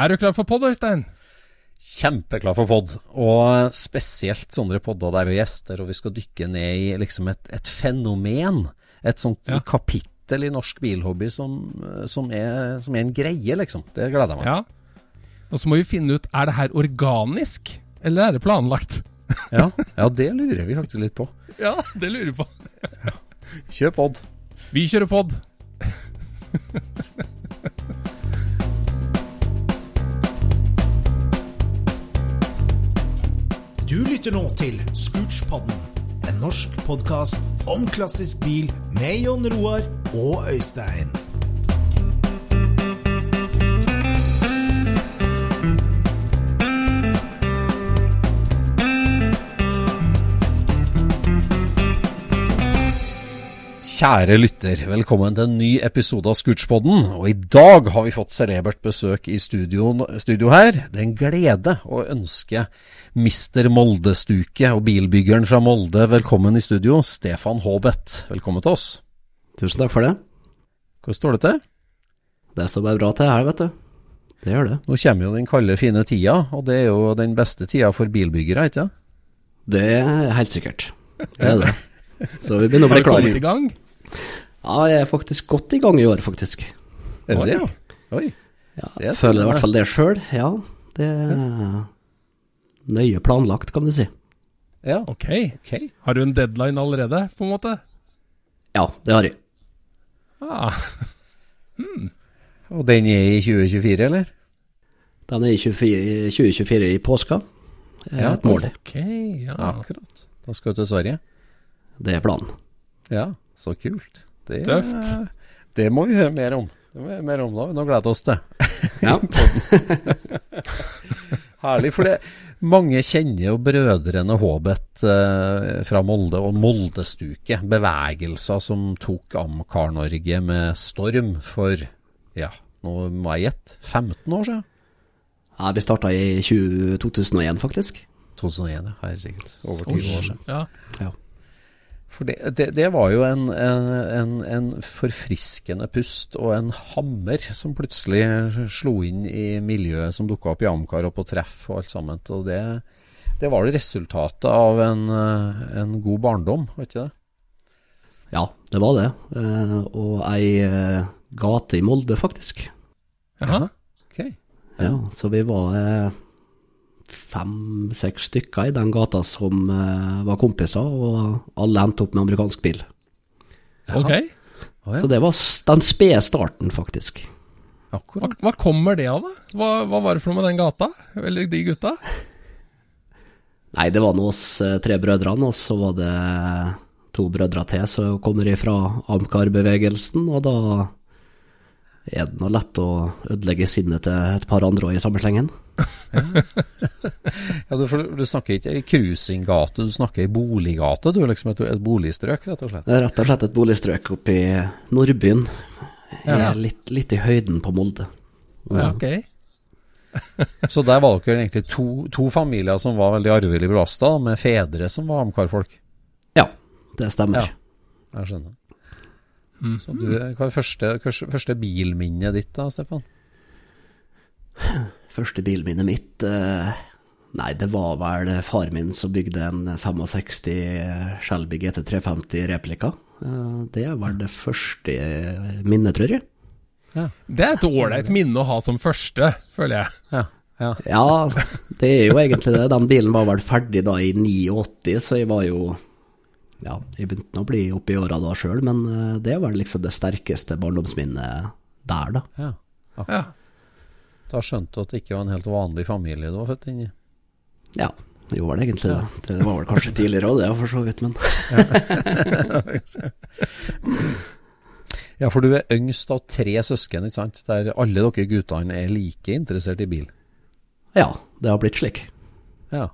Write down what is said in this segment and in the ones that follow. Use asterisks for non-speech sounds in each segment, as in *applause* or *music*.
Er du klar for pod, Øystein? Kjempeklar for pod, og spesielt sånne podder der vi er gjester og vi skal dykke ned i liksom et, et fenomen. Et sånt Ja. kapittel i norsk bilhobby som, som, er, som er en greie, liksom. Det gleder jeg meg til. Ja. Og så må vi finne ut er det her organisk, eller er det planlagt? *laughs* Ja. ja, det lurer vi faktisk litt på. *laughs* Ja, det lurer vi på. *laughs* Kjør pod. Vi kjører pod. Du lytter nå til Scootspodden, en norsk podkast om klassisk bil med Jon Roar og Øystein. Kjære lytter, velkommen til en ny episode av Scootspodden. Og i dag har vi fått celebert besøk i studio, studio her. Det er en glede å ønske Mister Moldestuke og bilbyggeren fra Molde velkommen i studio, Stefan Haabeth. Velkommen til oss. Tusen takk for det. Hvordan står det til? Det står bare bra til her, vet du. Det gjør det. Nå kommer jo den kalde, fine tida, og det er jo den beste tida for bilbyggere, ikke sant? Det er helt sikkert. Det er det. *laughs* Så vi begynner å Har bli du kommet i gang? Ja, jeg er faktisk godt i gang i år, faktisk. Er det det? ja? Oi. Ja, Det jeg føler i hvert fall det sjøl. Ja, det er nøye planlagt, kan du si. Ja, Ok. ok. Har du en deadline allerede, på en måte? Ja, det har jeg. Ah, *laughs* Hmm. Og den er i 2024, eller? Den er i 24, 2024 i påska. Det er Ja, et mål. ok, ja. Akkurat. Da skal du til Sverige. Det er planen. Ja, så kult. Det, Tøft. Det må vi høre mer om. Mer om nå. Nå gleder vi oss til. *laughs* Ja. *laughs* Herlig, for det mange kjenner jo brødrene Haabet eh, fra Molde og Moldestuke. Bevegelser som tok Amcar-Norge med storm for, ja, nå må jeg gjette, 15 år siden? Ja, vi starta i 20, 2001, faktisk. 2001, ja, herregud. Over 20 år siden. Ja. Ja. For det, det, det var jo en, en, en, en forfriskende pust og en hammer som plutselig slo inn i miljøet som dukka opp i Amcar og på treff og alt sammen. Og det, det var det resultatet av en, en god barndom, var ikke det? Ja, det var det. Eh, og ei eh, gate i Molde, faktisk. Jaha. Ok. Ja, så vi var eh, fem-seks stykker i den gata som eh, var kompiser, og alle endte opp med amerikansk bil. Ok. Oh, ja. Så det var den spede starten, faktisk. Hva, Akkurat. hva kommer det av, da? Hva, hva var det for noe med den gata? Eller de gutta? *laughs* Nei, det var nå oss eh, tre brødrene, og så var det to brødre til som kommer ifra Amcar-bevegelsen, og da er det nå lett å ødelegge sinnet til et par andre òg i samme slengen. Ja, du, du snakker ikke i cruisinggate, du snakker i boliggate. Du er liksom et, et boligstrøk, rett og slett. Det er rett og slett et boligstrøk oppe i Nordbyen Ja. litt, litt i høyden på Molde. Ja, ok. *laughs* Så der var dere egentlig to, to familier som var veldig arvelig belasta, med fedre som var Amcar-folk? Ja, det stemmer. Ja. Jeg skjønner. Så du, hva er første, første bilminnet ditt da, Stefan? *laughs* Første bilminnet mitt eh, Nei, det var vel far min som bygde en 65 Shelby GT350 replika. Eh, det er vel det første minnet, tror jeg. Det er et ålreit minne å ha som første, føler jeg. Ja. ja. Ja, det er jo egentlig det. Den bilen var vel ferdig da i 89, så jeg var jo Ja, jeg begynte å bli oppi åra da sjøl, men eh, det var liksom det sterkeste barndomsminnet der, da. ja. Ja. Da skjønte du at det ikke var en helt vanlig familie du var født inn i? Ja, det gjorde det egentlig det. Det var vel kanskje tidligere òg, det, for så vidt, men *laughs* Ja, for du er yngst av tre søsken, ikke sant? Der alle dere guttene er like interessert i bil. ja, det har blitt slik. Ja.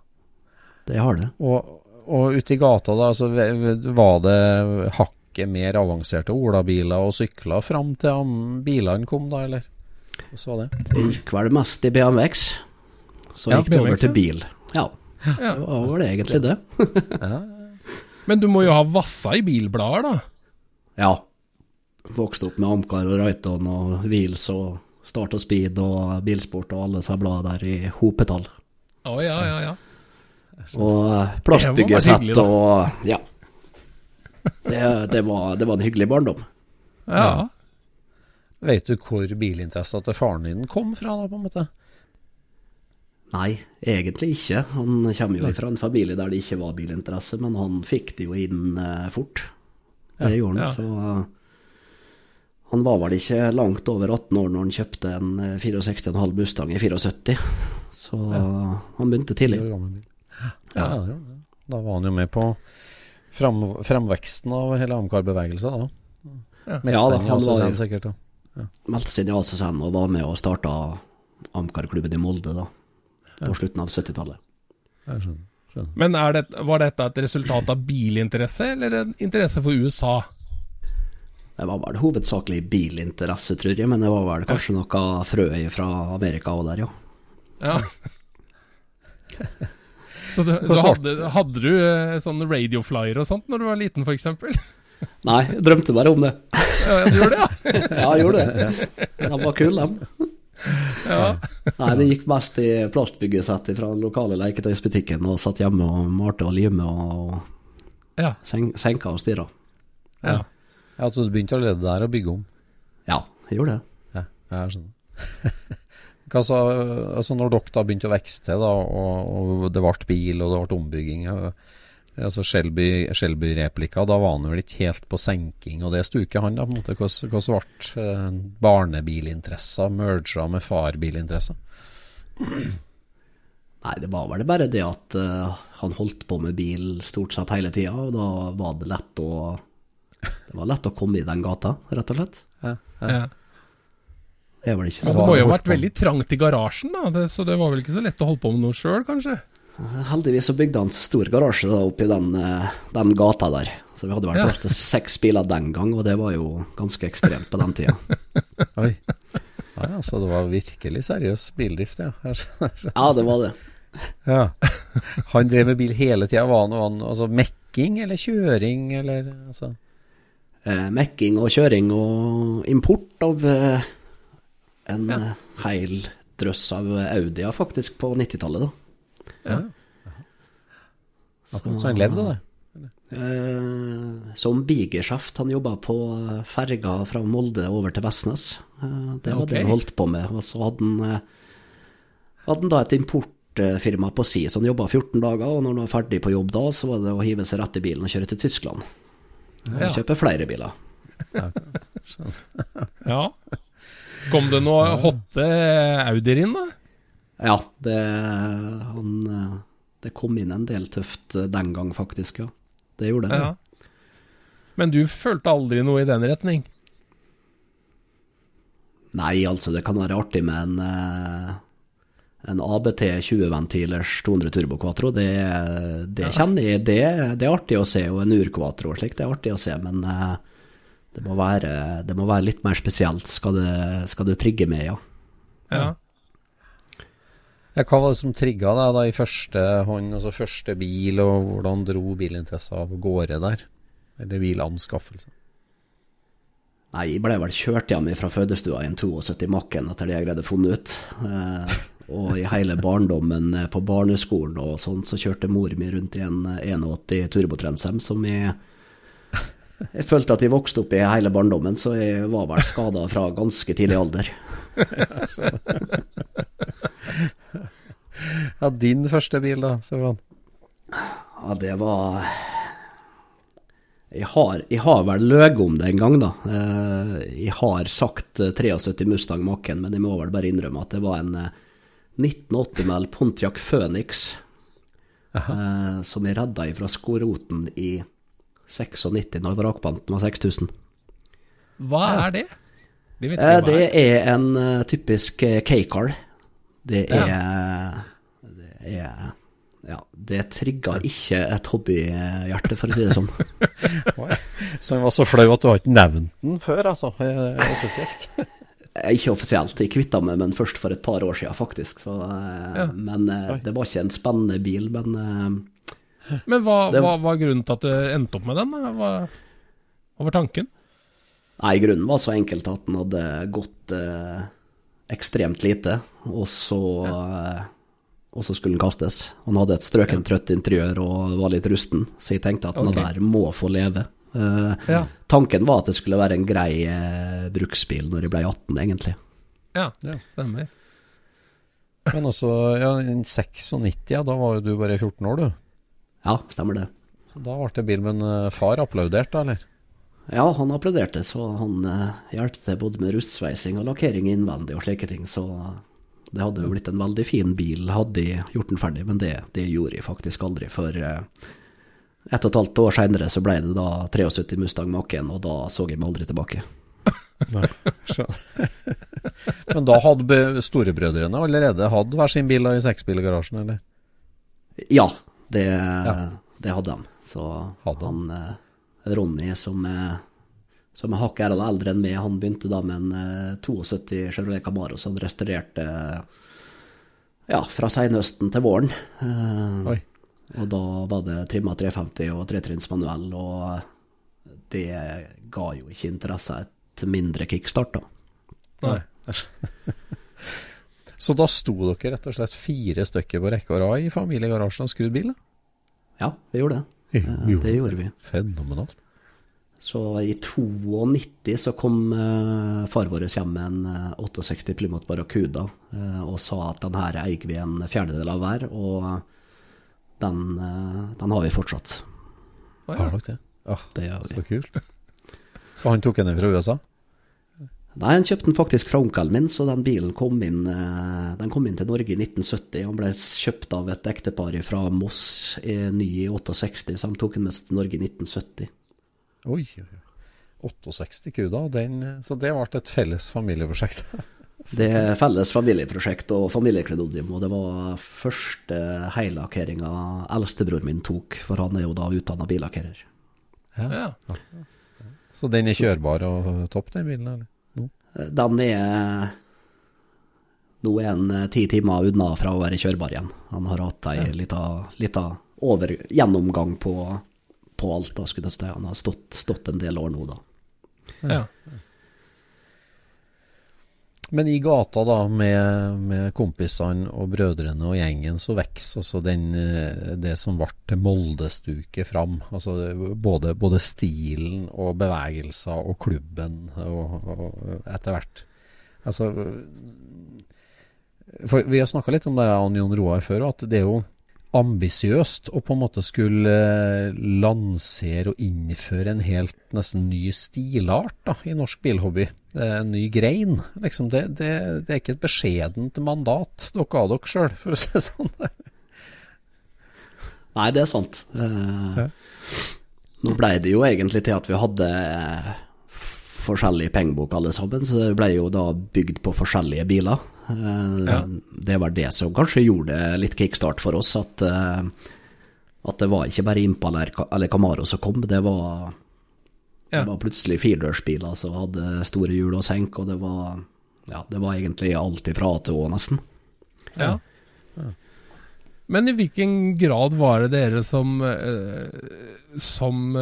Det har det. Og, og ute i gata, da, så var det hakket mer avanserte olabiler og sykler fram til bilene kom, da, eller? Hvordan var det? Det gikk vel mest i BMX. Så Ja, gikk det over til bil. Ja, Ja. det var det egentlig det. *laughs* Men du må jo ha vassa i bilblader, da. Ja. Vokste opp med Amcar og Raiton og Wheels og Start og Speed og Bilsport og alle disse bladene der i hopetall. Å ja, ja, ja. Og Det plastbyggesett og Ja. Det, det, var, det var en hyggelig barndom. Ja. Vet du hvor bilinteressen til faren din kom fra, da, på en måte? Nei, egentlig ikke. Han kommer jo fra en familie der det ikke var bilinteresse, men han fikk det jo inn eh, fort. Det gjorde han. ja. Så eh, han var vel ikke langt over 18 år når han kjøpte en eh, 64,5 Mustang i 74. Så ja. han begynte tidlig. Ja. Ja. Da var han jo med på fram, fremveksten av hele Amcar-bevegelsen, da. Ja. Ja, da, han var sikkert, da. Meldte seg inn i ACSN og var med og starta Amcar-klubben i Molde da, på slutten av 70-tallet. Jeg skjønner. skjønner. Men er det, var dette et resultat av bilinteresse, eller en interesse for USA? Det var vel hovedsakelig bilinteresse, tror jeg, men det var vel kanskje noe frø fra Amerika òg der, ja. Ja. *laughs* Så, du, du hadde, hadde du eh, sånn radioflyer og sånt når du var liten, f.eks.? Nei, jeg drømte bare om det. Ja, du gjorde det, ja? *laughs* *laughs* Ja, jeg gjorde det. De var kule, de. ja. Nei, det gikk mest i plastbyggesett fra den lokale leketøysbutikken, og satt hjemme og malte og limte og Ja. sen senka og styra. ja. Ja, Så du begynte allerede der å bygge om. Ja, jeg gjorde det. Ja, jeg skjønner. *laughs* Hva så, altså når dere da begynte å vokse til, da, og, og det ble bil og det ble ombygging ja, altså Shelby, Shelby-replika, da var han vel ikke helt på senking, og det stuket han da, på en måte. Hvordan ble eh, barnebilinteresser merga med farbilinteresser? Nei, det var vel bare det at uh, han holdt på med bil stort sett hele tida, og da var det lett å Det var lett å komme i den gata, rett og slett. ja. Det var vel ikke Men så det må jo ha vært veldig trangt i garasjen, da, det, så det var vel ikke så lett å holde på med noe sjøl, kanskje? Heldigvis så bygde han så stor garasje da oppi den, eh, den gata der. Så vi hadde vel Ja. plass til seks biler den gang, og det var jo ganske ekstremt på den tida. *laughs* Oi. Ja, ja, så det var virkelig seriøs bildrift, ja. *laughs* Ja, det var det. ja. *laughs* Han drev med bil hele tida. Var han, han altså mekking eller kjøring, eller altså Eh, mekking og kjøring og import av eh, en Ja. heil drøss av Audier faktisk på 90-tallet, da. Ja. Akkurat så han levde, da. Eh, som bigeskjeft. Han jobba på eh, ferga fra Molde over til Vestnes. Eh, det var okay. det han holdt på med. Og så hadde han, eh, hadde han da et importfirma på si, så han jobba 14 dager. Og når han var ferdig på jobb da, så var det å hive seg rett i bilen og kjøre til Tyskland. Og Ja. kjøpe flere biler. ja. Kom det noe hotte Audier inn, da? Ja, det, han, eh, det kom inn en del tøft eh, den gang, faktisk. Ja, det gjorde det. Ja. Men du følte aldri noe i den retning? Nei, altså, det kan være artig med en, eh, en ABT 20-ventilers 200 Turbo Quattro. Det, det kjenner jeg, det, det er artig å se. Og en Ur Quattro og slikt, det er artig å se. Men det må være, det må være litt mer spesielt, skal det, skal det trigge med, ja. Ja. Hva var det som trigga deg da i første hånd, altså første bil, og hvordan dro bilinteressa av gårde der? Eller bilanskaffelse? Nei, jeg ble vel kjørt hjem fra fødestua i en 72 Macken etter det jeg greide å funne ut. Eh, og i hele barndommen på barneskolen og sånn, så kjørte mor mi rundt i en eh, 81 Turbotransem som jeg Jeg følte at jeg vokste opp i hele barndommen, så jeg var vel skada fra ganske tidlig alder. *laughs* Ja, din første bil da, Stefan? Ja, det var Jeg har, jeg har vel løyet om det en gang, da. Eh, Jeg har sagt eh, 73 Mustang Maken, men jeg må vel bare innrømme at det var en eh, 1980-mell Pontiac Phoenix Aha. som jeg redda ifra skoroten i 96, når vrakpanten var 6000. Hva er det? De vet Eh, Det er. er en uh, typisk eh, K-car. Det er Det er Ja, det trigga ikke et hobbyhjerte, for å si det sånn. *laughs* Så han var så flau at du har ikke nevnt den før, altså, offisielt. Ikke offisielt, jeg kvitta meg med den først for et par år siden, faktisk. Så, Ja. Men Oi. det var ikke en spennende bil, men Men hva, det- hva var grunnen til at du endte opp med den? Hva, hva var tanken? Nei, grunnen var så enkelt at den hadde gått eh, ekstremt lite, og så, eh, og så skulle den kastes. Han hadde et strøkent trøtt interiør og var litt rusten, så jeg tenkte at den der må få leve. Eh, Ja. Tanken var at det skulle være en grei eh, bruksbil når jeg ble 18, egentlig. Ja, Ja. stemmer. Men altså, ja, i 96, ja, da var jo du bare 14 år, du. Ja, stemmer det. Så da ble men eh, far applaudert, da, eller? Ja, han applauderte, så han eh, hjalp til både med rustsveising og lakkering innvendig og slike ting, så det hadde jo blitt en veldig fin bil, hadde de gjort den ferdig, men det, det gjorde jeg faktisk aldri, for eh, ett og et halvt år senere så ble det da 73 Mustang Maken, og da så jeg meg aldri tilbake. *laughs* Nei. *laughs* Men da hadde storebrødrene allerede hatt hver sin bil i seksbilgarasjen, eller? Ja, det, det hadde de. Så Hadde han eh, Ronny, som er, som er hakket ærlig eldre enn meg, han begynte da med en eh, 72 Chevrolet Camaro som han restaurerte ja, fra senhøsten til våren. Eh, Oi. og da var det trimma 350 og tretrinns manuell, og det ga jo ikke interesse et mindre kickstart, da. Nei. *laughs* Så da sto dere rett og slett fire stykker på rekke og rad i familiegarasjen og skrudde bil? Ja, vi gjorde det. Eh, det gjorde vi. Fenomenalt. Så i 92 så kom uh, far vår hjem med en uh, 68 Plymouth Barracuda uh, og sa at den her eier vi en fjerdedel av hver, og den, eh, den har vi fortsatt. Å, Har ja. dere det? Ah, Det gjør vi. så kult. *laughs* Så han tok henne fra USA? Nei, han kjøpte den faktisk fra onkelen min, så den bilen kom inn, eh, den kom inn til Norge i 1970. Han ble kjøpt av et ektepar fra Moss, i ny i 68, så han tok den med til Norge i 1970. Oi, oi, oi. 68 kuda, den, så det ble et felles familieprosjekt. *laughs* Det er felles familieprosjekt og familieklenodium, og det var første hellakkeringa eldstebror min tok, for han er jo da utdanna billakkerer. Ja. Så den er kjørbar og topp, den bilen? eller? Nå? Den er Nå er han eh, ti timer unna fra å være kjørbar igjen. Han har hatt ei ja. lita gjennomgang på, på alt, da, skulle jeg si. Han har stått, stått en del år nå, da. ja. Men i gata da, med, med kompisene og brødrene og gjengen, så vokser eh, det som ble til Moldestuket fram. Altså både, både stilen og bevegelser og klubben og, og etter hvert. Altså for Vi har snakka litt om det, Jon Roar, før, at det er jo ambisiøst å på en måte skulle eh, lansere og innføre en helt nesten ny stilart da, i norsk bilhobby. En ny grein. Liksom det, det, det er ikke et beskjedent mandat dere ga dere sjøl, for å si det sånn. *laughs* Nei, det er sant. Eh, Nå ble det jo egentlig til at vi hadde forskjellige forskjellig pengebok alle sammen, så det ble jo da bygd på forskjellige biler. Eh, Ja. Det var det som kanskje gjorde det litt kickstart for oss, at, eh, at det var ikke bare Impala eller Camaro som kom, det var, Det var plutselig firedørsbiler som hadde store hjul og senk, og det var, ja, det var egentlig alt fra A til Å, nesten. Ja. Men i hvilken grad var det dere som eh, Som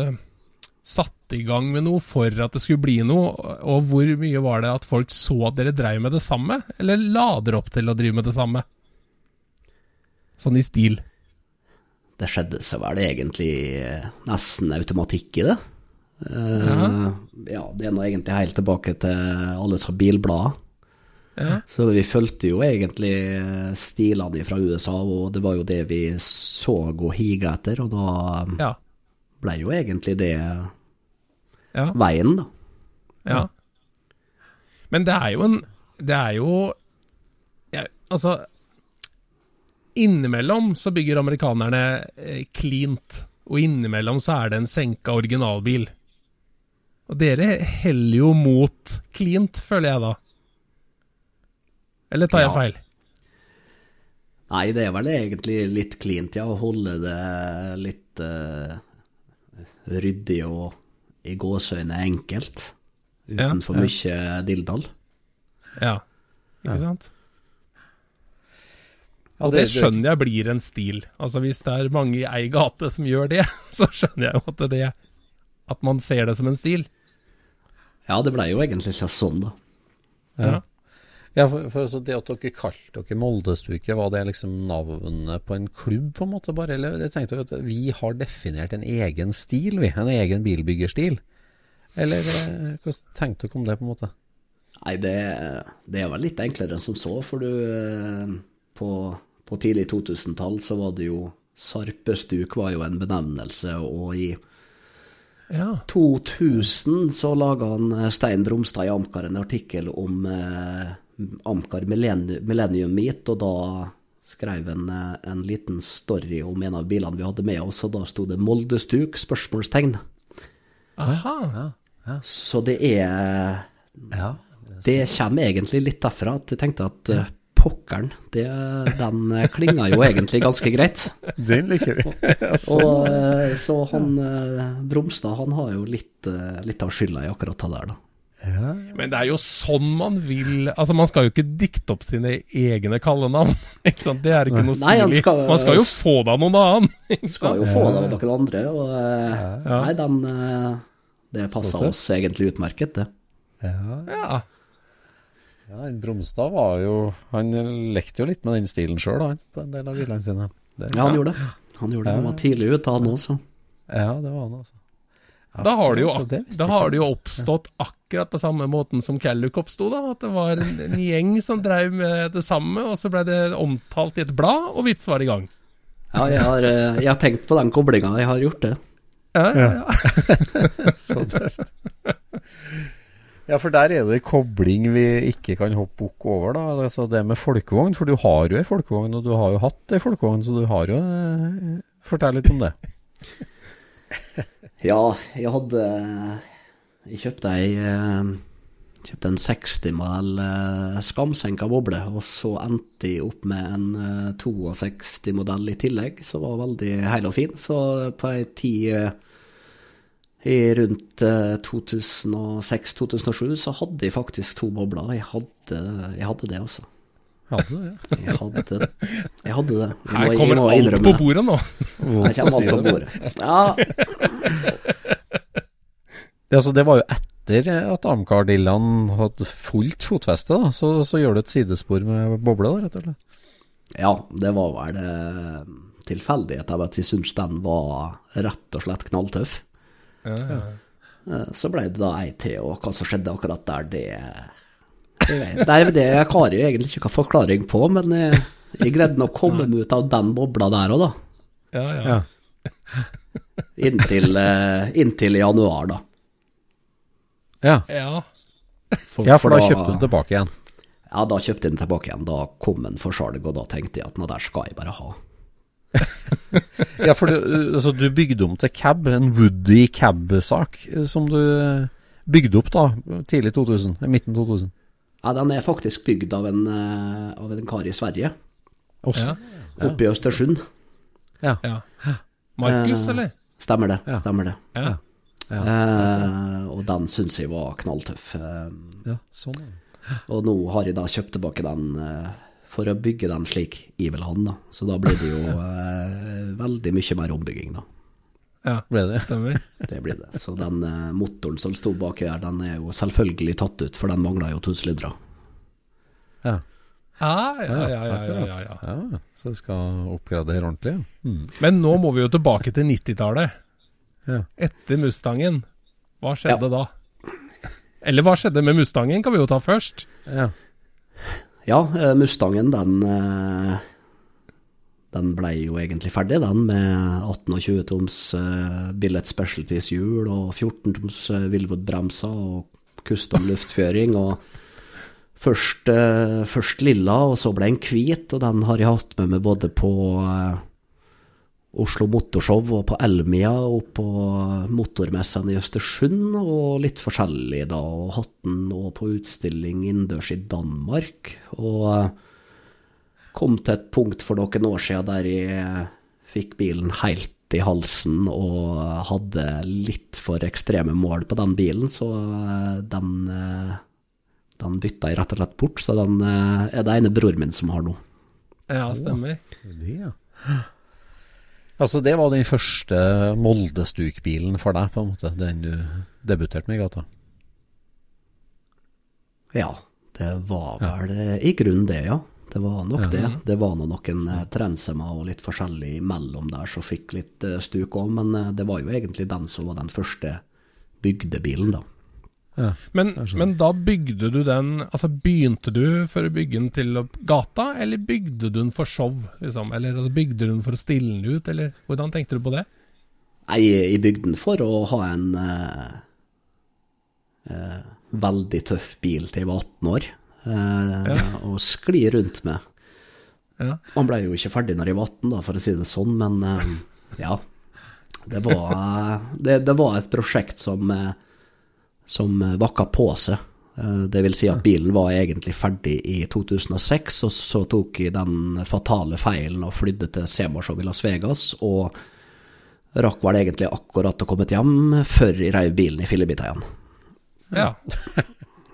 satte i gang med noe for at det skulle bli noe? Og hvor mye var det at folk så at dere dreiv med det samme? Eller la dere opp til å drive med det samme? Sånn i stil. Det skjedde så vel egentlig eh, nesten automatikk i det. Uh, Ja. det er nå egentlig helt tilbake til alle som bilblader. Ja. Så vi fulgte jo egentlig stilene fra USA, og det var jo det vi så og higa etter, og da Ja. Ble jo egentlig det ja. veien, da. Ja. Men det er jo en Det er jo ja, Altså Innimellom så bygger amerikanerne eh, cleant, og innimellom så er det en senka originalbil. Og dere heller jo mot cleant, føler jeg da. Eller tar jeg Ja. feil? Nei, det er vel egentlig litt cleant, ja, å holde det litt eh, ryddig og i gåseøyne enkelt. Ja, Uten for ja. mye dilldall. Ja. Ikke sant? Og det skjønner jeg blir en stil. Altså Hvis det er mange i ei gate som gjør det, *laughs* så skjønner jeg jo at det At man ser det som en stil. Ja, det ble jo egentlig ikke sånn, da. Ja. Ja, for, for altså det at dere kalte dere Moldestuke, var det liksom navnet på en klubb, på en måte, bare? Eller jeg tenkte at vi har definert en egen stil, vi. En egen bilbyggerstil. Eller eh, hva tenkte dere om det, på en måte? Nei, det, det vel litt enklere enn som så, for du eh, På, på tidlig 2000-tall så var det jo Sarpestuk var jo en benevnelse, og i ja. 2000 så laga Stein Bromstad i Amcar en artikkel om eh, Amcar Millennium, Meet, og da skrev han eh, en liten story om en av bilene vi hadde med oss, og da sto det Moldestuk? spørsmålstegn. Aha. Så det er Ja. Det kommer egentlig litt derfra at jeg tenkte at ja. pokkeren, det, den eh, klinga jo egentlig ganske greit. *laughs* Den liker vi. Og eh, *laughs* så han eh, Bromstad, han har jo litt, eh, litt av skylda i akkurat det der, da. Men det er jo sånn man vil Altså Man skal jo ikke dikte opp sine egne kallenavn. *laughs* Ikke sant? Det er ikke noe Nei, stilig. skal- Man skal jo få deg noen annen. *laughs* Ikke Skal jo få av noen andre, og eh, Ja. nei, den eh, Det passa oss egentlig utmerket, det. Ja. Ja. ja, Bromstad var jo Han lekte jo litt med den stilen sjøl, han, på en del av bilene sine. Det, Ja, han gjorde det. Han gjorde det. Han var tidlig ute, han også. Ja, det var han, altså. Da har det jo, da har det jo oppstått akkurat på samme måten som Calluc oppsto, da. At det var en, en gjeng som drev med det samme, og så ble det omtalt i et blad, og vips var det i gang. Ja, jeg har, eh, jeg har tenkt på den koblinga, jeg har gjort det. Ja, ja, ja. *laughs* Så tøft. Ja, for der er det en kobling vi ikke kan hoppe bukk over, da. Altså det med folkevogn. For du har jo ei folkevogn, og du har jo hatt ei folkevogn, så du har jo eh, Fortell litt om det. *laughs* Ja, jeg hadde Jeg kjøpte ei eh, Kjøpte en 60-modell eh, skamsenka boble, og så endte jeg opp med en eh, 62-modell i tillegg, som var veldig heil og fin. Så på ei tid eh, rundt eh, 2006-2007 så hadde jeg faktisk to bobler. Jeg hadde, jeg hadde det, altså. Hadde det? Jeg hadde det. Jeg hadde det. Jeg må, Her jeg kommer må alt innrømme på bordet nå. Her kommer alt på bordet. Ja, Ja, så det var jo etter at Amcar Dillan hadde fullt fotfeste, da. Så, så gjør du et sidespor med boble, da, rett og slett. Ja, det var vel eh, tilfeldighet av at jeg syntes den var rett og slett knalltøff. Eh, Så ble det da ei til, og hva som skjedde akkurat der, det det vet- Nei, det jeg klarer jo egentlig ikke noen forklaring på, men jeg, jeg greide nå å komme meg ut av den bobla der òg, da. Ja, ja. Inntil, eh, inntil januar, da. Ja. ja. ja, for da kjøpte hun tilbake igjen. Ja, da kjøpte jeg den tilbake igjen. Da kom den for salg, og da tenkte jeg at nå der skal jeg bare ha. *laughs* Ja, for du, altså, du bygde om til cab, en Woody cab-sak, eh, som du eh, bygde opp da, tidlig 2000, eh, midten 2000. Ja, den er faktisk bygd av en, eh, av en kar i Sverige, Også. ja. oppe i Østersund. Ja. ja. Markus, Eh, eller? Stemmer det. Ja. Stemmer det. Ja. Eh, og den syns jeg var knalltøff. Eh, Ja, sånn. og nå har jeg da kjøpt tilbake den for å bygge den slik jeg vil ha den. da. Så da blir det jo *laughs* eh, veldig mye mer ombygging, da. Ja, Ble det? stemmer. *laughs* Det blir det. Så den eh, motoren som sto baki her, den er jo selvfølgelig tatt ut, for den mangla jo 1000 lydere. Ja. Ah, ja, ja, ja, ja, ja, ja. ja. Så vi skal oppgradere ordentlig, ja. Mm. Men nå må vi jo tilbake til 90-tallet. Ja. Etter Mustangen. Hva skjedde da? Eller hva skjedde med Mustangen, kan vi jo ta først. ja. Ja, eh, Mustangen, den eh, Den ble jo egentlig ferdig, den, med 18 og 20 toms uh, Billet Specialties hjul og 14 toms uh, Willwood-bremser og custom luftføring. og Først, uh, først lilla, og så ble den hvit, og den har jeg hatt med meg både på uh, Oslo Motorshow og på Elmia og på motormessene i Østersund, og litt forskjellig da, og hatt den nå på utstilling innendørs i Danmark. Og eh, kom til et punkt for noen år siden der jeg fikk bilen helt i halsen og hadde litt for ekstreme mål på den bilen, så eh, den, eh, den bytta jeg rett og slett bort. Så den eh, er det ene bror min som har nå. Ja, stemmer. Det, ja. Altså, det var den første Moldestuk-bilen for deg, på en måte. Den du debuterte med i gata. Ja, det var vel ja. i grunnen det, ja. Det var nok Ja. det. Det var nå noen trensemmer og litt forskjellig imellom der som fikk litt eh, stuk òg, men eh, det var jo egentlig den som var den første bygdebilen, da. Ja. Men, men da bygde du den Altså begynte du for å bygge den til gata, eller bygde du den for show? Liksom? Eller altså, bygde du den for å stille den ut, eller hvordan tenkte du på det? Nei, i bygden for å ha en eh, eh, veldig tøff bil til jeg var 18 år, eh, og skli rundt med. Ja. Han ble jo ikke ferdig når jeg var 18, da, for å si det sånn, men eh, ja. Det var, det, det var et prosjekt som, eh, som eh, vakka på seg. Eh, Det vil si at bilen var egentlig ferdig i 2006, og så tok jeg den fatale feilen og flydde til Semarshow i Las Vegas, og rakk vel egentlig akkurat å komme hjem før jeg reiv bilen i fillebiter igjen. Ja. *laughs*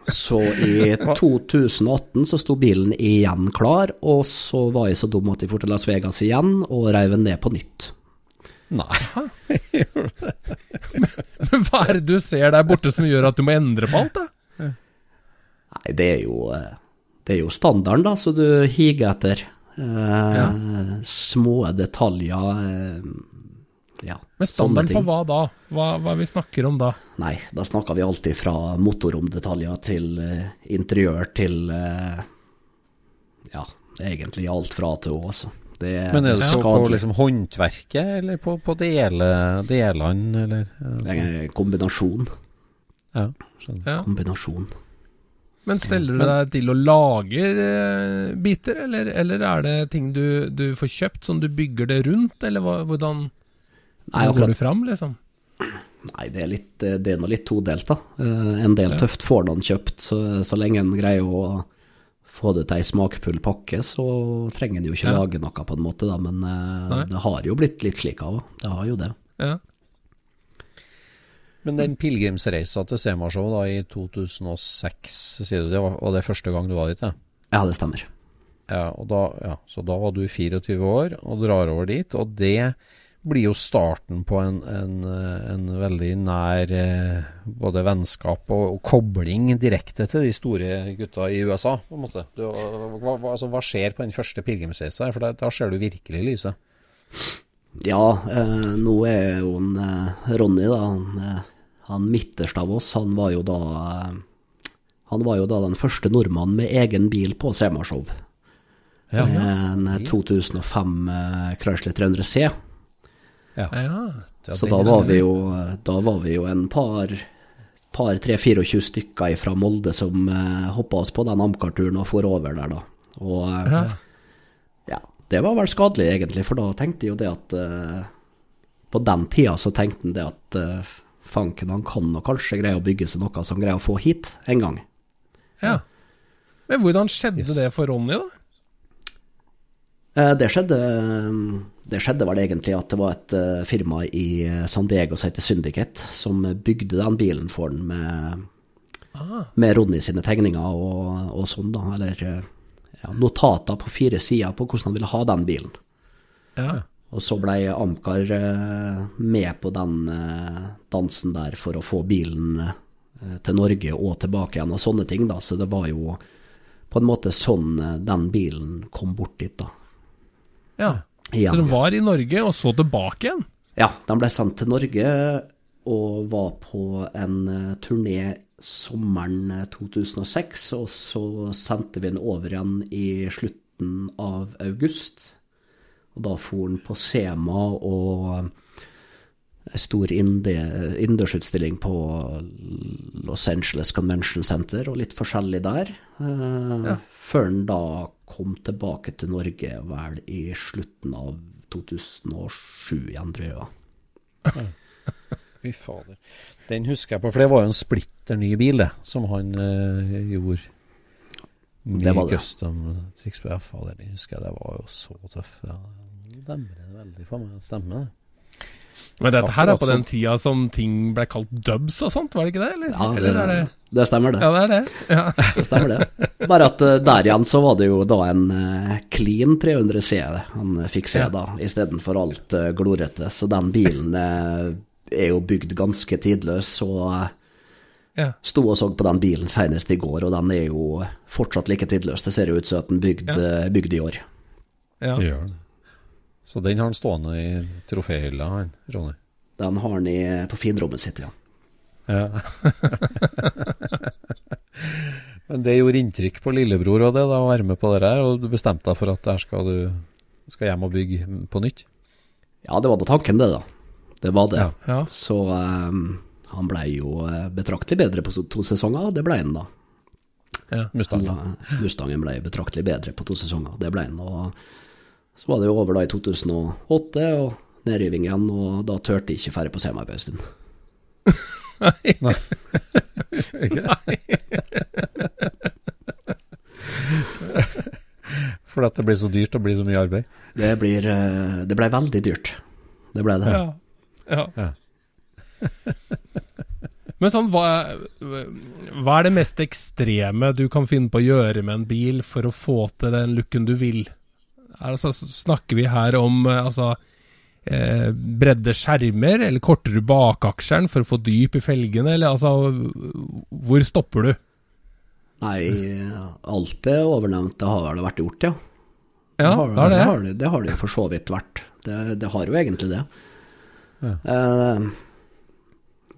Så i 2018 så sto bilen igjen klar, og så var jeg så dum at jeg dro til Las Vegas igjen og reiv den ned på nytt. Nei. *laughs* Men hva er det du ser der borte som gjør at du må endre på alt, da? Nei, det er jo, eh, det er jo standarden, da, så du higer etter. Eh, Små detaljer. Eh, ja, Men standarden på hva da? Hva, hva vi snakker om da? Nei, da snakker vi alltid fra motorromdetaljer til uh, interiør til uh, Ja, egentlig alt fra A til Å, altså. Det, Men er det så på liksom håndverket, eller på, på dele, delene, eller? Det Altså, er en kombinasjon. ja, skjønner. Ja. Kombinasjon. Men steller du deg til å lage eh, biter, eller, eller er det ting du, du får kjøpt som du bygger det rundt, eller hva, hvordan, Nei, akkurat. går du fram, liksom? Nei, det er, litt, det er noe litt todelt, da. Eh, En del Ja. tøft får noen kjøpt, så, så lenge en greier å få det til ei smakfull pakke, så trenger en jo ikke Ja. lage noe på en måte, da. Men eh, Nei. det har jo blitt litt slik av, det har jo det. Ja. Men den pilegrimsreisa til Semarshow da i 2006, sier du det var, var det første gang du var dit? Ja? Ja, det stemmer. Ja, og da, ja, så da var du 24 år og drar over dit, og det blir jo starten på en, en, en veldig nær eh, både vennskap og, og kobling direkte til de store gutta i USA, på en måte. Du, hva, altså, hva skjer på den første pilegrimsreisa? For da, da ser du virkelig lyset. Ja, eh, nå er jo en, eh, Ronny, da, han, eh, han midterst av oss, han var jo da Han var jo da den første nordmannen med egen bil på Semashow. Ja, En eh, 2005 eh, Chrysler 300C. Ja. Ja, Så da var, vi jo, da var vi jo en par, par 3-24 stykker fra Molde som uh, hoppa oss på den Amcar-turen og for over der, da. Og uh, Ja. ja, det var vel skadelig egentlig, for da tenkte jeg jo det at uh, På den tida så tenkte han det at uh, fanken, han kan nok kanskje greie å bygge seg noe som greier å få hit en gang. ja. Men hvordan skjedde Yes. det for Ronny, da? Eh, Det skjedde, det skjedde vel egentlig at det var et eh, firma i San Diego som heter Syndicate, som bygde den bilen for den med, med Ronny sine tegninger og, og sånn, da. Eller eh, ja, notater på fire sider på hvordan han ville ha den bilen. Ja. Og så ble Amcar eh, med på den eh, dansen der for å få bilen eh, til Norge og tilbake igjen og sånne ting, da. Så det var jo på en måte sånn eh, den bilen kom bort dit, da. ja. Igjen. Så den var i Norge, og så tilbake igjen? Ja, den ble sendt til Norge og var på en eh, turné sommeren eh, 2006, og så sendte vi den over igjen i slutten av august. Og da for den på Sema og en stor innendørsutstilling på Los Angeles Convention Center og litt forskjellig der. Ja. Før den da kom tilbake til Norge vel i slutten av 2007 igjen, tror jeg. Fy fader. Den husker jeg på, for det var jo en splitter ny bil, det, som han uh, gjorde. Mye Det var det. custom triks på. Ja, fader, den husker jeg. Det var jo så tøff. Ja. Det demrer det veldig for meg. Stemmer det. Men dette her er på den sånn. tida som ting ble kalt dubs og sånt, var det ikke det? Eller, Ja, eller er det det stemmer det. Ja, det er det. Ja. *laughs* Det stemmer det. Bare at eh, der igjen så var det jo da en eh, clean 300 C han eh, fikk se Ja. da, istedenfor alt glorete. Så den bilen er jo bygd ganske tidløs, og Ja. sto og så på den bilen senest i går, og den er jo fortsatt like tidløs. Det ser jo ut som at den er bygd, Ja. bygd i år. Ja. Det gjør det. Så den har han stående i troféhylla, han, Ronny. Den har han i, på finrommet sitt, ja. Ja. *laughs* Men det gjorde inntrykk på lillebror og det, da, å være med på det her, og du bestemte deg for at der skal du skal hjem og bygge på nytt? Ja, det var da tanken det, da. Det var det. Ja. Ja. Så um, han blei jo eh, betraktelig bedre på to- sesonger, og det blei han da. Mustang. Eller, Mustangen ble betraktelig bedre på to sesonger, det ble han. Og så var det jo over da i 2008, og nedriving igjen, og da turte jeg ikke ferdig på Sema på en stund. *laughs* *laughs* Fordi at det blir så dyrt og blir så mye arbeid? Det, blir, eh, det ble veldig dyrt. Det ble det. Ja. ja. Ja. *laughs* Men sånn, hva, hva er det mest ekstreme du kan finne på å gjøre med en bil for å få til den looken du vil? Altså, snakker vi her om eh, altså, eh, bredde skjermer, eller korter du bakaksjeren for å få dyp i felgene, eller altså Hvor stopper du? Nei, alt det overnevnte har vel vært gjort, ja. Ja, har, det er det. Det har det, det har det for så vidt vært. Det, det har jo egentlig det. Eh,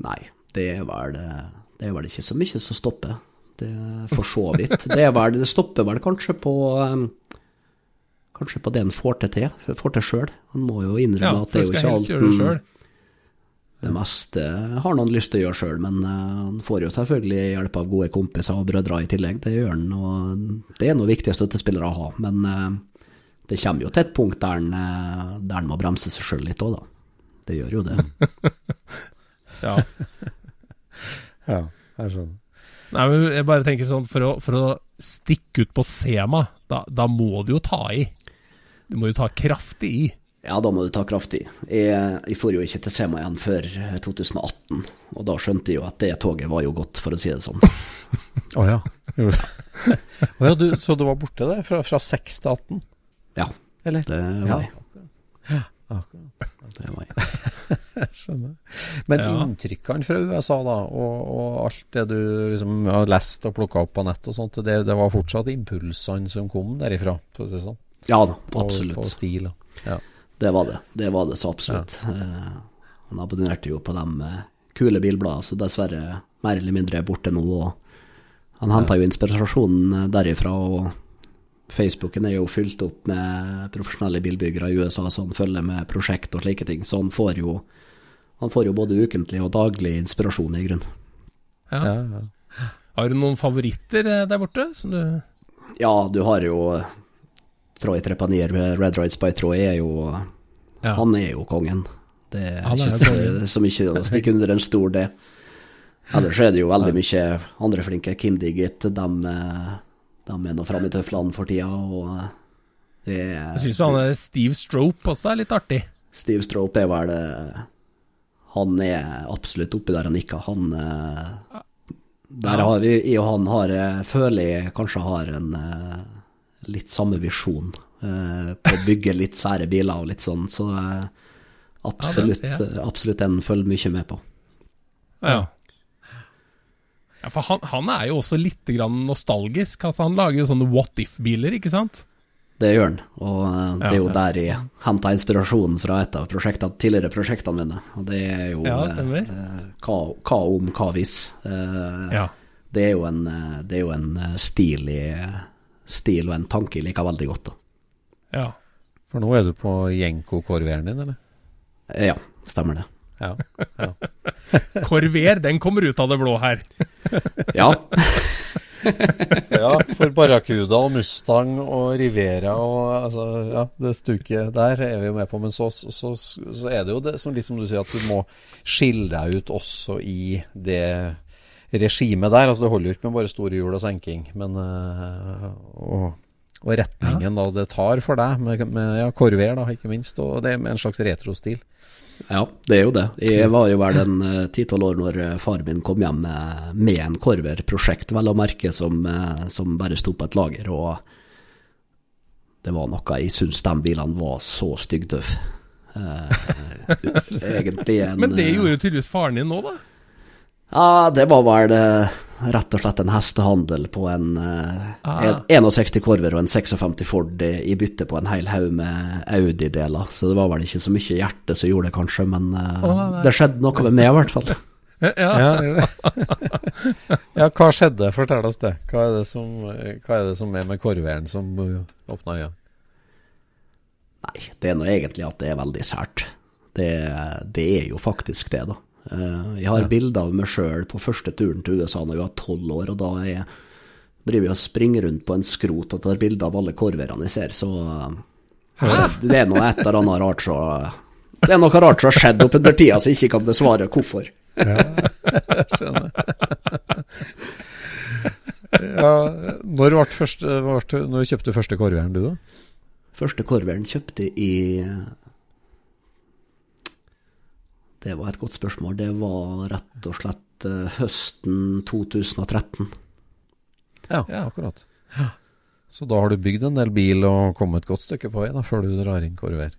nei, det er vel Det er vel ikke så mye som stopper. Det for så vidt. Det, er vel, det stopper vel kanskje på eh, Kanskje på det han får til til, får til sjøl. Han må jo Ja, innrømme at det er jo ikke alt gjøre det han- Det meste har noen lyst til å gjøre sjøl, men eh, han får jo selvfølgelig hjelp av gode kompiser og brødre i tillegg. Det gjør han, og det er noe viktige støttespillere å ha. Men eh, det kommer jo til et punkt der han, eh, der han må bremse seg sjøl litt òg, da. Det gjør jo det. *laughs* Ja. *laughs* Ja, jeg skjønner. Nei, men jeg bare tenker sånn, for å, for å stikke ut på Sema, da, da må du jo ta i. Du må jo ta kraftig i. Ja, da må du ta kraftig. Jeg, jeg får jo ikke til Sema igjen før 2018, og da skjønte jeg jo at det toget var jo godt, for å si det sånn. *laughs* Å ja. oh, *laughs* ja, du, så du var borte der fra, fra 6 til 18? Ja, Eller? det var jeg. Akkurat. Det var jeg. Jeg *laughs* skjønner. Men Ja. inntrykkene fra USA, da, og, og alt det du liksom har lest og plukka opp på nett og sånt, det, det var fortsatt impulsene som kom derifra, for å si det sånn? Ja da, absolutt. På stil. Ja. Det var det. Det var det så absolutt. Eh, han abonnerte jo på de eh, kule bilbladene, så dessverre mer eller mindre er borte nå. Og han henta jo inspirasjonen eh, derifra, og Facebooken er jo fylt opp med profesjonelle bilbyggere i USA som følger med prosjekt og slike ting, så han får jo, han får jo både ukentlig og daglig inspirasjon, i grunnen. Ja. Ja, ja. Har du noen favoritter der borte? Som du Ja, du har jo Troy Trepanier med Red Rides by Troy er jo Ja. Han er jo kongen. Det er Han ikke så, mye å stikke under en stol, det. Ellers er det jo veldig mye andre flinke. Kim Diggit, de, eh, de er nå framme i tøflene for tida. Og eh, Det er, Jeg syns han Steve Strope også er litt artig. Steve Strope er vel eh, Han er absolutt oppi der han nikker. Han Der har vi og han har føler jeg kanskje har en litt samme visjon eh, på å bygge litt sære biler og litt sånn, så eh, absolutt, Ja, det ser absolutt en følger mye med på. Ja. ja for han, han er jo også litt grann nostalgisk. Altså, han lager jo sånne what if-biler, ikke sant? Det gjør han, og eh, det er jo der jeg henta inspirasjonen fra et av tidligere prosjektene mine. Og det er jo eh, hva, hva om, hva hvis. Eh, Ja. Det er jo en, eh, det er jo en eh, stil, i, stil og en tanke jeg liker veldig godt. Da. ja. For nå er du på Jenko-korveren din, eller? Eh, Ja, stemmer det. Ja. ja. *laughs* Korver, den kommer ut av det blå her. *laughs* Ja, *laughs* Ja, for Barracuda og Mustang og Rivera og altså, ja, det stuket der er vi jo med på. Men så, så, så er det jo det, som, litt som du sier, at du må skille deg ut også i det regimet der. Altså Det holder jo ikke med bare store hjul og senking, men øh, og, og retningen da det tar for deg, med, med ja, Corvair da, ikke minst. Og det er med en slags retrostil. ja, det er jo det. Jeg var jo vel en titall ti-tolv år når eh, far min kom hjem med, med en Corver-prosjekt, vel å merke, som, eh, som bare sto på et lager. Og det var noe Jeg syns de bilene var så styggtøffe. *laughs* Eh, egentlig en Men det eh, gjorde jo tydeligvis faren din nå, da. Ja, det var vel eh, rett og slett en hestehandel på en eh, Ah. en 61 Corver og en 56 Ford i i bytte på en hel haug med Audi-deler. Så det var vel ikke så mye hjerte som gjorde det, kanskje, men eh, nei. det skjedde noe med meg i hvert fall. Ja. *laughs* Ja, hva skjedde? Fortell oss det. Hva er det som, hva er, det som er med Corveren som åpna øya? Nei, det er nå egentlig at det er veldig sært. Det, det er jo faktisk det, da. Eh, Jeg har bilder av meg sjøl på første turen til USA når jeg var tolv år, og da jeg, driver jeg og springer rundt på en skrot og tar bilder av alle korverne jeg ser, så eh, det er noe et eller annet rart så Det er noe rart som har skjedd opp under tida, så jeg ikke kan besvare hvorfor. Skjønner. ja, når ble første, ble, når kjøpte du første korveren, du da? Første korveren kjøpte i Det var et godt spørsmål. Det var rett og slett eh, høsten 2013. Ja, akkurat. Så da har du bygd en del bil og kommet et godt stykke på vei da, før du drar inn Corvair.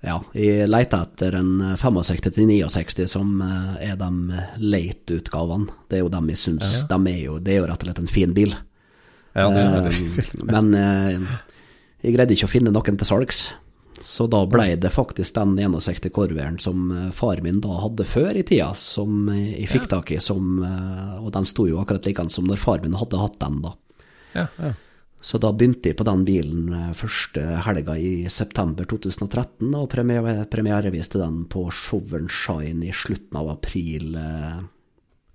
Ja, jeg leter etter en 65 til 69 som eh, er de late-utgavene. Det er jo dem jeg syns de er jo Det er jo rett og slett en fin bil. Ja, det er Eh, *laughs* men eh, jeg greide ikke å finne noen til salgs. Så da ble det faktisk den 61 Corveren som eh, far min da hadde før i tida, som eh, jeg fikk tak i, som, eh, og den sto jo akkurat likeens som når far min hadde hatt den da. Ja. Så da begynte jeg på den bilen første helga i september 2013, og premiere, premiereviste den på Showern Shine i slutten av april eh,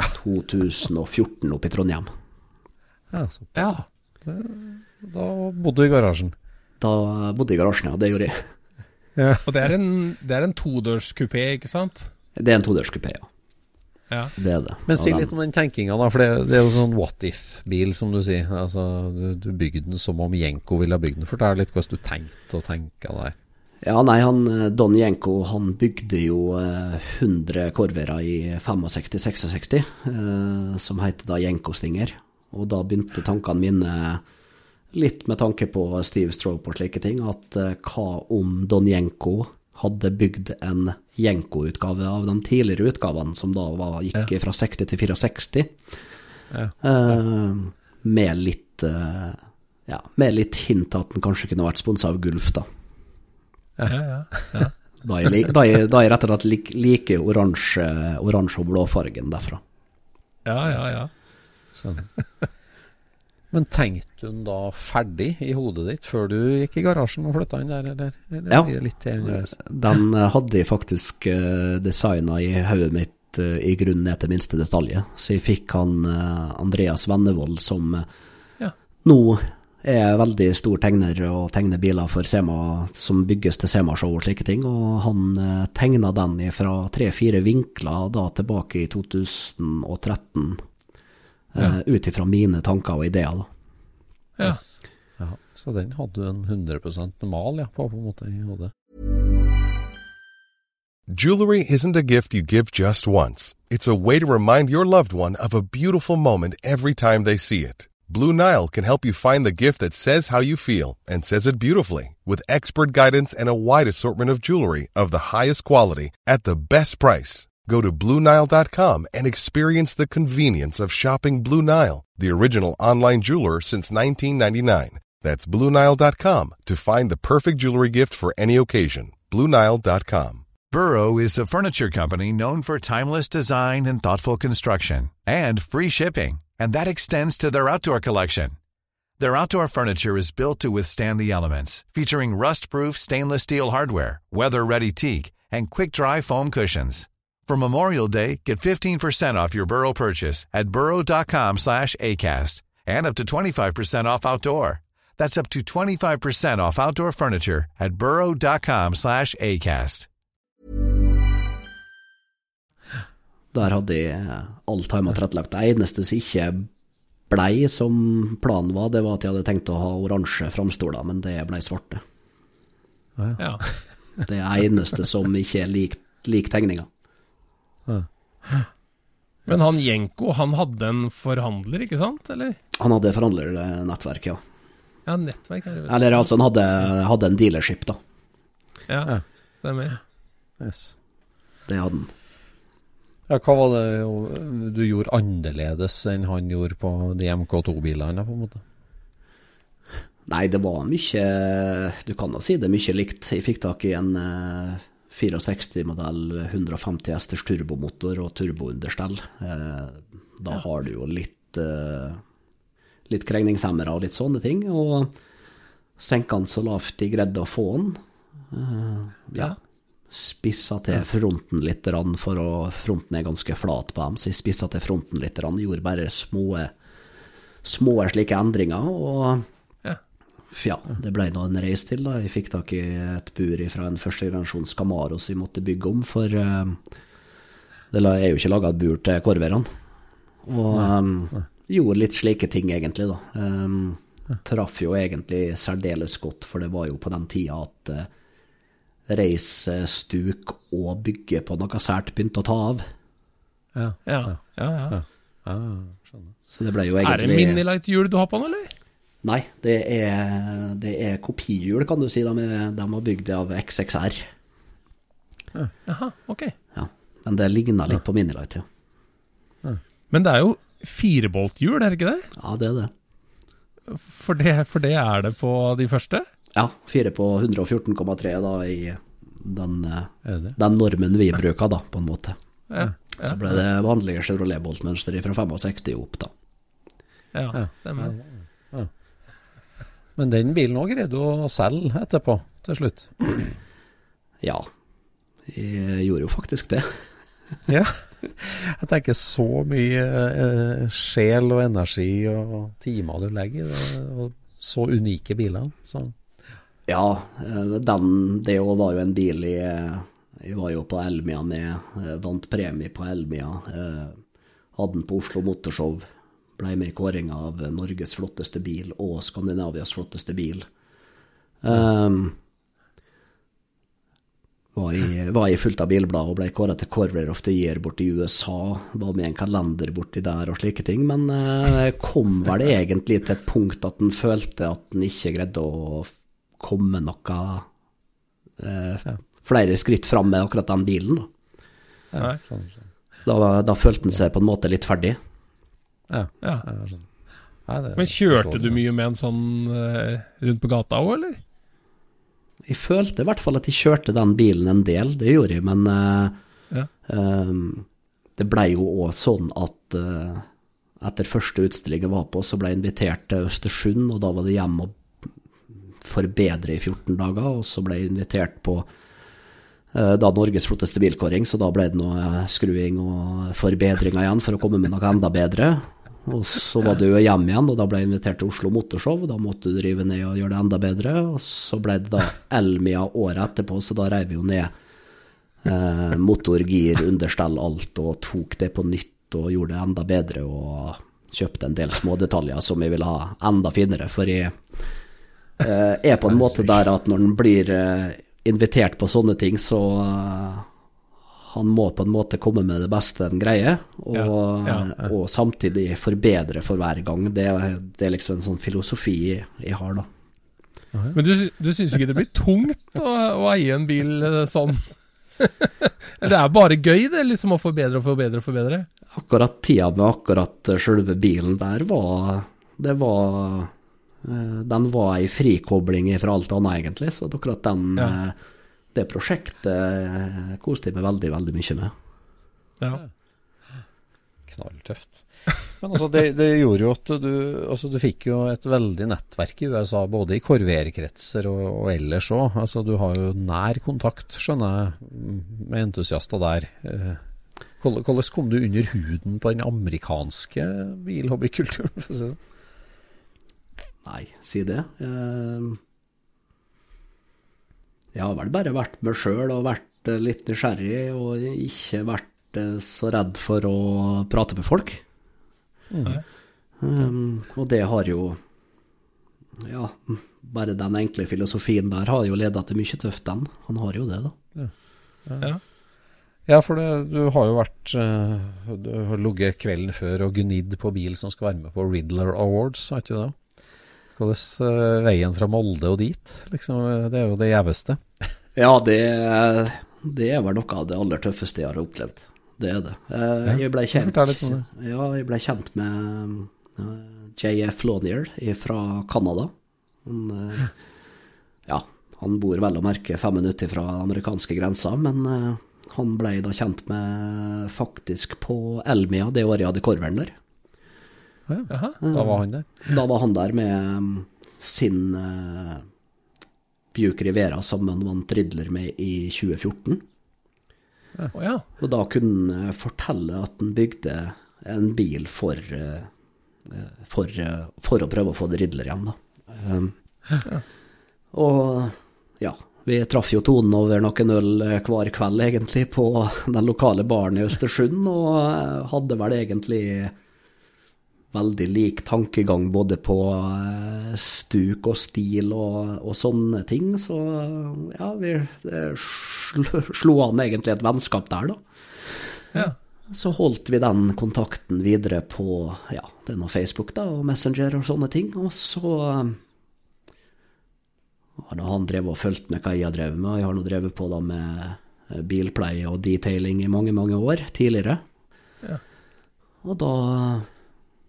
*laughs* 2014 oppe i Trondheim. Ja, såpass. ja. da bodde du i garasjen. Da bodde jeg i garasjen, ja. Det gjorde jeg. Og det er en, det er en todørskupé, ikke sant? Det er en todørskupé, ja. Ja. Det er det. Men si litt om den tenkinga, da. For det, det er jo sånn what if-bil, som du sier. Altså, du, du bygde den som om Jenko ville ha bygd den. Fortell litt hvordan du tenkte og tenka der. Ja, nei, han, eh, Don Jenko han bygde jo eh, 100 korverer i 65-66, eh, som heter da Jenko Stinger. Og da begynte tankene mine litt med tanke på Steve Strope og slike ting, at eh, hva om Donjenko hadde bygd en Jenko-utgave av de tidligere utgavene, som da var, gikk fra 60 til 64, Ja. Uh, med litt uh, ja, med litt hint at den kanskje kunne vært sponsa av Gulf, da. Ja, ja, ja. Da er jeg, rett og slett like, like oransje, oransje og blåfargen derfra. ja, ja, ja. Skjønner. Men tenkte hun da ferdig i hodet ditt før du gikk i garasjen og flytta inn der, eller? eller Ja. Den eh, hadde jeg faktisk uh, designa i hodet mitt eh, i grunnen ned til minste detalj. Så jeg fikk han eh, Andreas Vennevold, som eh, Ja. nå er veldig stor tegner og tegner biler for Sema, som bygges til Sema-show og slike ting. Og han tegna den fra tre-fire vinkler da tilbake i 2013, eh, ut ifra mine tanker og ideer. da. ja. Ja, så den hadde du en 100 mal ja, på, på en måte i hodet. Jewelry isn't a gift you give just once. It's a way to remind your loved one of a beautiful moment every time they see it. Blue Nile can help you find the gift that says how you feel and says it beautifully with expert guidance and a wide assortment of jewelry of the highest quality at the best price. Go to BlueNile.com and experience the convenience of shopping Blue Nile, the original online jeweler since 1999. That's BlueNile.com to find the perfect jewelry gift for any occasion. BlueNile.com. Burrow is a furniture company known for timeless design and thoughtful construction and free shipping, and that extends to their outdoor collection. Their outdoor furniture is built to withstand the elements, featuring rust-proof stainless steel hardware, weather-ready teak, and quick-dry foam cushions. For Memorial Day, get 15% off your Burrow purchase at burrow.com slash ACAST and up to 25% off outdoor. That's up to 25% off outdoor furniture at burrow.com slash ACAST. Der hadde de alt timet tilrettelagt. Det eneste som ikke blei som planen var, det var at jeg hadde tenkt å ha oransje framstoler, men det blei svarte. Ja. Det eneste som ikke er lik, lik tegninga. *gasps* Men han Jenko, han hadde en forhandler, ikke sant? Eller? Han hadde forhandlernettverk, ja. Ja, nettverk er det vel. Eller altså, han hadde, hadde en dealership, da. Ja, det er med Yes. Det hadde han. Ja, hva var det du gjorde annerledes enn han gjorde på de MK2-bilene, på en måte? Nei, det var mye Du kan da si det er mye likt. Jeg fikk tak i en eh, 64-modell 150 hesters turbomotor og turbounderstell. Eh, da har du jo litt eh, litt krengningshemmere og litt sånne ting. Og senka den så lavt de greide å få den. Eh, ja. Spissa til fronten litt, for å, fronten er ganske flat på dem, så jeg spissa til fronten litt. Gjorde bare små, små slike endringer. og Ja. ja, det ble nå en reis til. da. Jeg fikk tak i et bur fra en førstegenerasjons Camaro som vi måtte bygge om, for eh, det er jo ikke laga et bur til korverne. Og eh, gjorde litt slike ting, egentlig, da. Um, traff jo egentlig særdeles godt, for det var jo på den tida at uh, eh, stuk og bygge på noe sært begynte å ta av. Ja. Ja, ja, ja. ja skjønner. Så det ble jo Er det egentlig Minilight-hjul du har på nå, eller? Nei, det er, det er kopihjul, kan du si. De, er, de har bygd det av XXR. Jaha, ok. Ja. Men det ligner litt på Minilight, ja. Men det er jo firebolthjul, er det ikke det? Ja, det er det. For, det? for det er det på de første? Ja, fire på 114,3 da i den, den normen vi bruker, da, på en måte. Ja, Så ble det vanlige Chevrolet Bolt-mønsteret fra 65 opp, da. ja stemmer. Men den bilen òg greide du å selge etterpå, til slutt. *clears throat* Ja, jeg gjorde jo faktisk det. *laughs* Ja. Jeg tenker så mye eh, sjel og energi og timer du legger i og så unike biler. Så. Ja, eh, den, det òg var jo en bil jeg, jeg var jo på Elmia med, eh, vant premie på Elmia. eh, Hadde den på Oslo Motorshow. Ble med i kåringa av Norges flotteste bil og Skandinavias flotteste bil. Um, var, i, var i fullt av bilblad og ble kåra til Corver of the Year borti USA. Var med i en kalender borti der og slike ting. Men eh, kom vel *laughs* egentlig til et punkt at en følte at en ikke greide å komme noe eh, flere skritt fram med akkurat den bilen. Da, da, da følte en seg på en måte litt ferdig. Ja, Ja. skjønner. Nei, det Men kjørte du mye med en sånn uh, rundt på gata òg, eller? Jeg følte i hvert fall at jeg kjørte den bilen en del, det gjorde jeg, men uh, Ja. um, det blei jo òg sånn at uh, etter første utstilling jeg var på, så ble jeg invitert til Østersund, og da var det hjem og forbedre i 14 dager, og så ble jeg invitert på eh, da Norges flotteste bilkåring, så da ble det noe skruing og forbedringer igjen for å komme med noe enda bedre. Og så var det jo hjemme igjen, og da ble jeg invitert til Oslo Motorshow. og Da måtte du drive ned og gjøre det enda bedre. Og så ble det da Elmia året etterpå, så da reiv vi jo ned eh, motor, gir, understell, alt, og tok det på nytt og gjorde det enda bedre. Og kjøpte en del smådetaljer som jeg ville ha enda finere. For jeg, eh, er på en måte der at når en blir eh, invitert på sånne ting, så eh, han må på en måte komme med det beste en greier, og, Ja, ja. og samtidig forbedre for hver gang. Det, er- det er liksom en sånn filosofi jeg har, da. Men du, du syns ikke det blir tungt å, å eie en bil eh, sånn? *laughs* Eller det er bare gøy, det, liksom å forbedre og forbedre og forbedre? Akkurat tida med akkurat selve bilen der var Det var eh, Den var ei frikobling fra alt annet, egentlig. Så akkurat den Ja. Det prosjektet koste jeg meg veldig, veldig mye med. Ja. Knalltøft. Men altså, det, det gjorde jo at du altså, Du fikk jo et veldig nettverk i USA, både i korverkretser og, og ellers òg. Altså, du har jo nær kontakt, skjønner jeg, med entusiaster der. Eh, Hvordan kom du under huden på den amerikanske bilhobbykulturen? for å si det? Nei, si det. Eh, Jeg har vel bare vært meg sjøl og vært eh, litt nysgjerrig, og ikke vært eh, så redd for å prate med folk. Mm. Um, og det har jo Ja, bare den enkle filosofien der har jo leda til mye tøft, den. Han har jo det, da. Ja. Ja, for det, du har jo vært eh, Du har ligget kvelden før og gnidd på bil som skal være med på Riddler Awards, har ikke du det? Hvordan veien fra Molde og dit, liksom, det er jo det gjeveste. Ja, det, det er vel noe av det aller tøffeste jeg har opplevd. Det er det. Eh, Jeg ble kjent, ja, jeg ble kjent med eh, JF Lonier fra Canada. Han, eh, ja, han bor vel å merke fem minutter fra amerikanske grensa, men han ble da kjent med faktisk på Elmia det året jeg hadde korveren der. Ja, Da var han der. Da var han der med mm, sin Buick Rivera som han vant Riddler med i 2014. Oh, ja. Og da kunne han fortelle at han bygde en bil for, eh, for, eh, for å prøve å få det Riddler igjen, da. Um, og ja, vi traff jo tonen over noen øl eh, hver kveld, egentlig, på den lokale baren i Østersund, og hadde vel egentlig veldig lik tankegang både på eh, stuk og stil og, og sånne ting. Så ja, vi slo, slo an egentlig et vennskap der, da. ja. Så holdt vi den kontakten videre på ja, det er noe Facebook da, og Messenger og sånne ting. Og så eh, har han drevet og fulgt med hva jeg har drevet med, jeg har nå drevet på da med eh, bilpleie og detailing i mange, mange år tidligere. Ja. Og da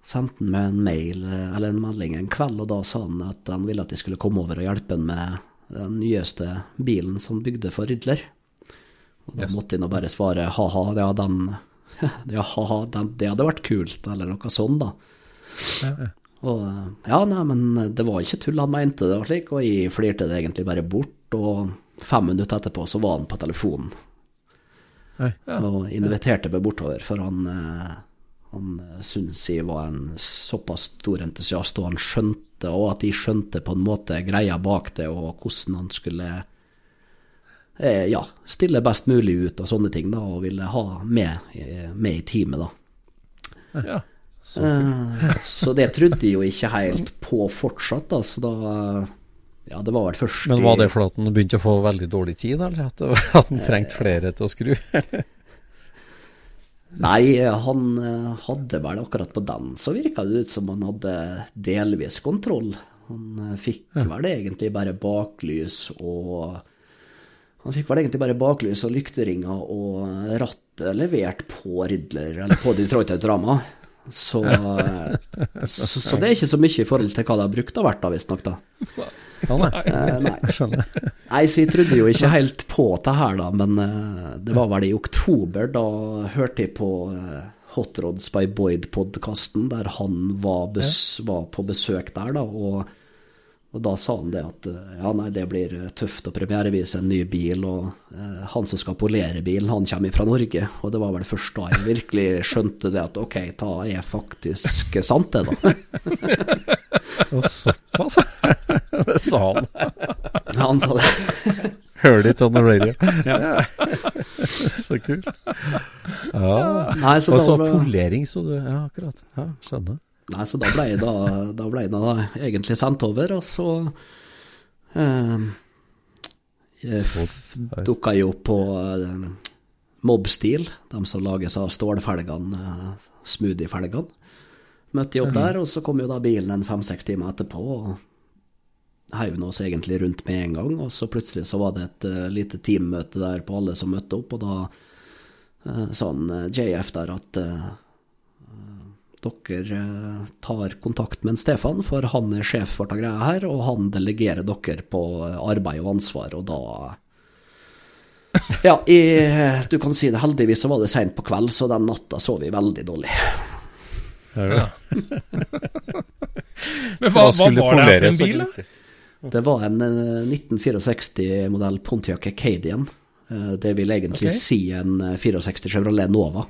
sendte han meg en mail, eh, eller en melding en kveld, og da sa han at han ville at jeg skulle komme over og hjelpe han med den nyeste bilen som bygde for Ridler. Og da Yes. måtte jeg nå bare svare ha-ha, ja, den, *laughs* ja, ha-ha, den, det hadde vært kult, eller noe sånt, da. Og ja, nei, men det var ikke tull, han mente det var slik, og jeg flirte det egentlig bare bort, og fem minutter etterpå så var han på telefonen. Ja. Og inviterte meg bortover, for han, eh, han eh, syntes jeg var en såpass stor entusiast, og han skjønte, og at jeg skjønte på en måte greia bak det, og hvordan han skulle eh, ja, stille best mulig ut og sånne ting, da, og ville ha med, eh, med i teamet, da. ja. Så, Eh, Så det trodde jeg jo ikke helt på fortsatt, da, så da Ja, det var vel først men var det fordi han begynte å få veldig dårlig tid, eller at, at han trengte flere til å skru? Nei, han eh, hadde vel akkurat på den, så virka det ut som han hadde delvis kontroll. Han fikk fikk vel egentlig bare baklys og Han fikk vel egentlig bare baklys og lykteringer og rattet levert på Ridler, eller på Detroit Autorama. Så, eh, så, så det er ikke så mye i forhold til hva det har brukt å vært, da, visstnok, da. Ja, nei. Eh, nei. Nei, så jeg trodde jo ikke helt på det her, da, men eh, det var vel i oktober. Da hørte jeg på eh, Hot Rods by Boyd-podkasten, der han var, var på besøk der, da. Og, og da sa han det at ja, nei, det blir tøft å premierevise en ny bil, og eh, han som skal polere bilen, han kommer fra Norge. Og det var vel først da jeg virkelig skjønte det at ok, da er faktisk sant, det, da. *laughs* Såpass, *laughs* det sa han. Ja, han sa det. Heard it on the radio. så kult. Ja. Nei, så Og så ble... polering, så du Ja, akkurat. Ja, skjønner. Nei, så da ble jeg da, da, ble jeg da egentlig sendt over, og så eh, Dukka jeg opp på eh, Mobstil, de som lages av stålfelgene, eh, smoothiefelgene. Møtte jeg opp der, og så kom jo da bilen en fem-seks timer etterpå. og heiv oss egentlig rundt med en gang, og så plutselig så var det et uh, lite teammøte der på alle som møtte opp, og da uh, sa han uh, JF der at dere tar kontakt med en Stefan, for han er sjef for dette greia her, og han delegerer dere på arbeid og ansvar, og da Ja, i, du kan si det heldigvis så var det seint på kveld, så den natta så vi veldig dårlig. Ja. *laughs* Men hva, hva var det her for en bil, da? Det var en 1964-modell Pontiac Acadian. Det vil egentlig okay. si en 64 Chevrolet Nova.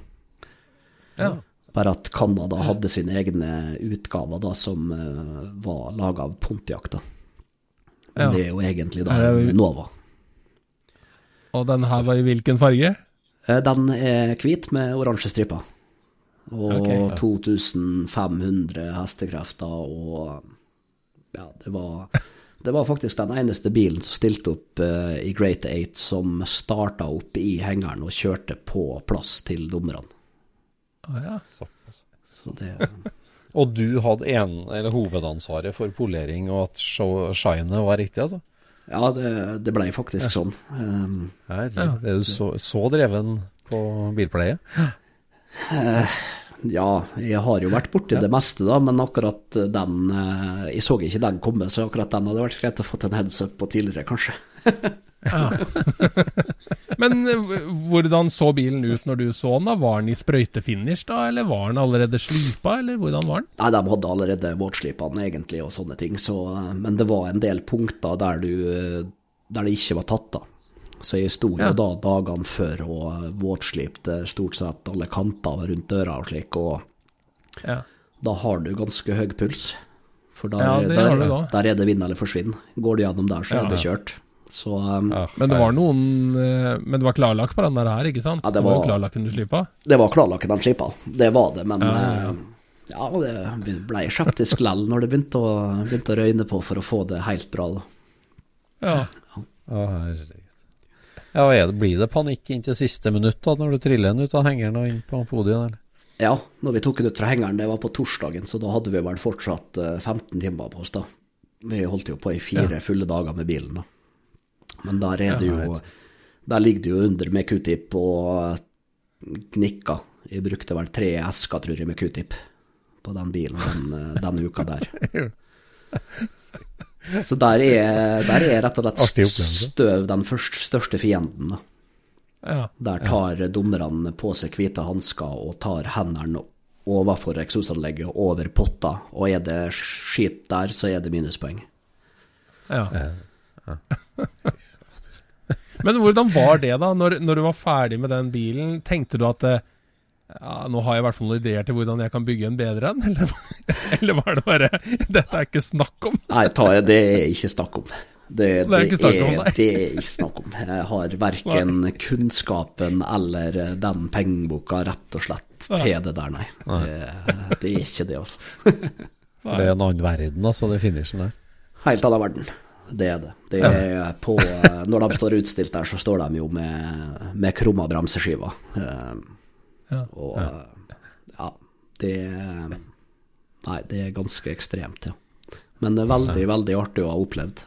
Ja. Bare at Canada hadde sine egne utgaver da, som var laga av Pontiac. da. Men ja. det er jo egentlig da en Nova. Og den her var i hvilken farge? Den er hvit med oransje striper. Og okay, ja. 2500 hestekrefter og Ja, det var det var faktisk den eneste bilen som stilte opp uh, i Great Eight som starta opp i hengeren og kjørte på plass til dommerne. Ah, ja. Såpass. Så det, *laughs* og du hadde en, eller hovedansvaret for polering, og at shinet var riktig, altså? Ja, det, det ble faktisk sånn. Um, Her, ja. Er du så, så dreven på bilpleie? Uh, ja, jeg har jo vært borti ja. det meste, da, men akkurat den eh, Jeg så ikke den komme, så akkurat den hadde vært greit å få en heads up på tidligere, kanskje. *laughs* *laughs* men eh, hvordan så bilen ut når du så den? da? Var den i sprøytefinish, da, eller var den allerede slipa, eller hvordan var den? Nei, de hadde allerede våtslipa den, egentlig, og sånne ting, så, eh, Men det var en del punkter der, du, der det ikke var tatt, da. Så jeg sto jo ja. da dagene før og våtslipte stort sett alle kanter rundt døra og slik, og ja. da har du ganske høy puls. For der, ja, der, der, er det vinn eller forsvinn. Går du gjennom der, så er det kjørt. Så, um, men det var noen eh, Men det var klarlagt på den der her, ikke sant? Ja, det var, var klarlakken du slipa? Det var klarlakken den slipa, det var det. Men ja, ja det ble skeptisk lell når det begynte å, begynte å røyne på for å få det helt bra. Da. Ja. Å, herregud. Ja, det, Blir det panikk inntil siste minutt da, når du triller den ut av hengeren og inn på podiet? Eller? Ja, når vi tok den ut fra hengeren, det var på torsdagen, så da hadde vi vel fortsatt 15 eh, timer på oss. da. Vi holdt jo på i fire ja. fulle dager med bilen. da. Men der er det jo Der ligger det jo under med q-tip og gnikker. Jeg brukte vel tre esker, tror jeg, med q-tip på den bilen den, eh, den uka der. *laughs* *laughs* Så der er, der er rett og slett støv den første, største fienden. Ja. Der tar ja. dommerne på seg hvite hansker og tar hendene overfor eksosanlegget over potta, og er det skit der, så er det minuspoeng. Ja. *laughs* Men hvordan var det, da? Når, når, du var ferdig med den bilen, tenkte du at eh, ja, nå har jeg i hvert fall noen ideer til hvordan jeg kan bygge en bedre en, *laughs* eller, eller var det bare Dette er ikke snakk om? Nei, jeg, det er ikke snakk om. Det, det, er ikke snakk om, det er ikke snakk om. Jeg har verken kunnskapen eller den pengeboka rett og slett til det der, nei. Det, det er ikke det, altså. Det er en annen verden, altså, det finishen der? Helt annen verden. Det er det. det er på, når de står utstilt der, så står de jo med, med krumma bremseskiver. Ja. Og ja, det Nei, det er ganske ekstremt, ja. Men det er veldig, veldig artig å ha opplevd.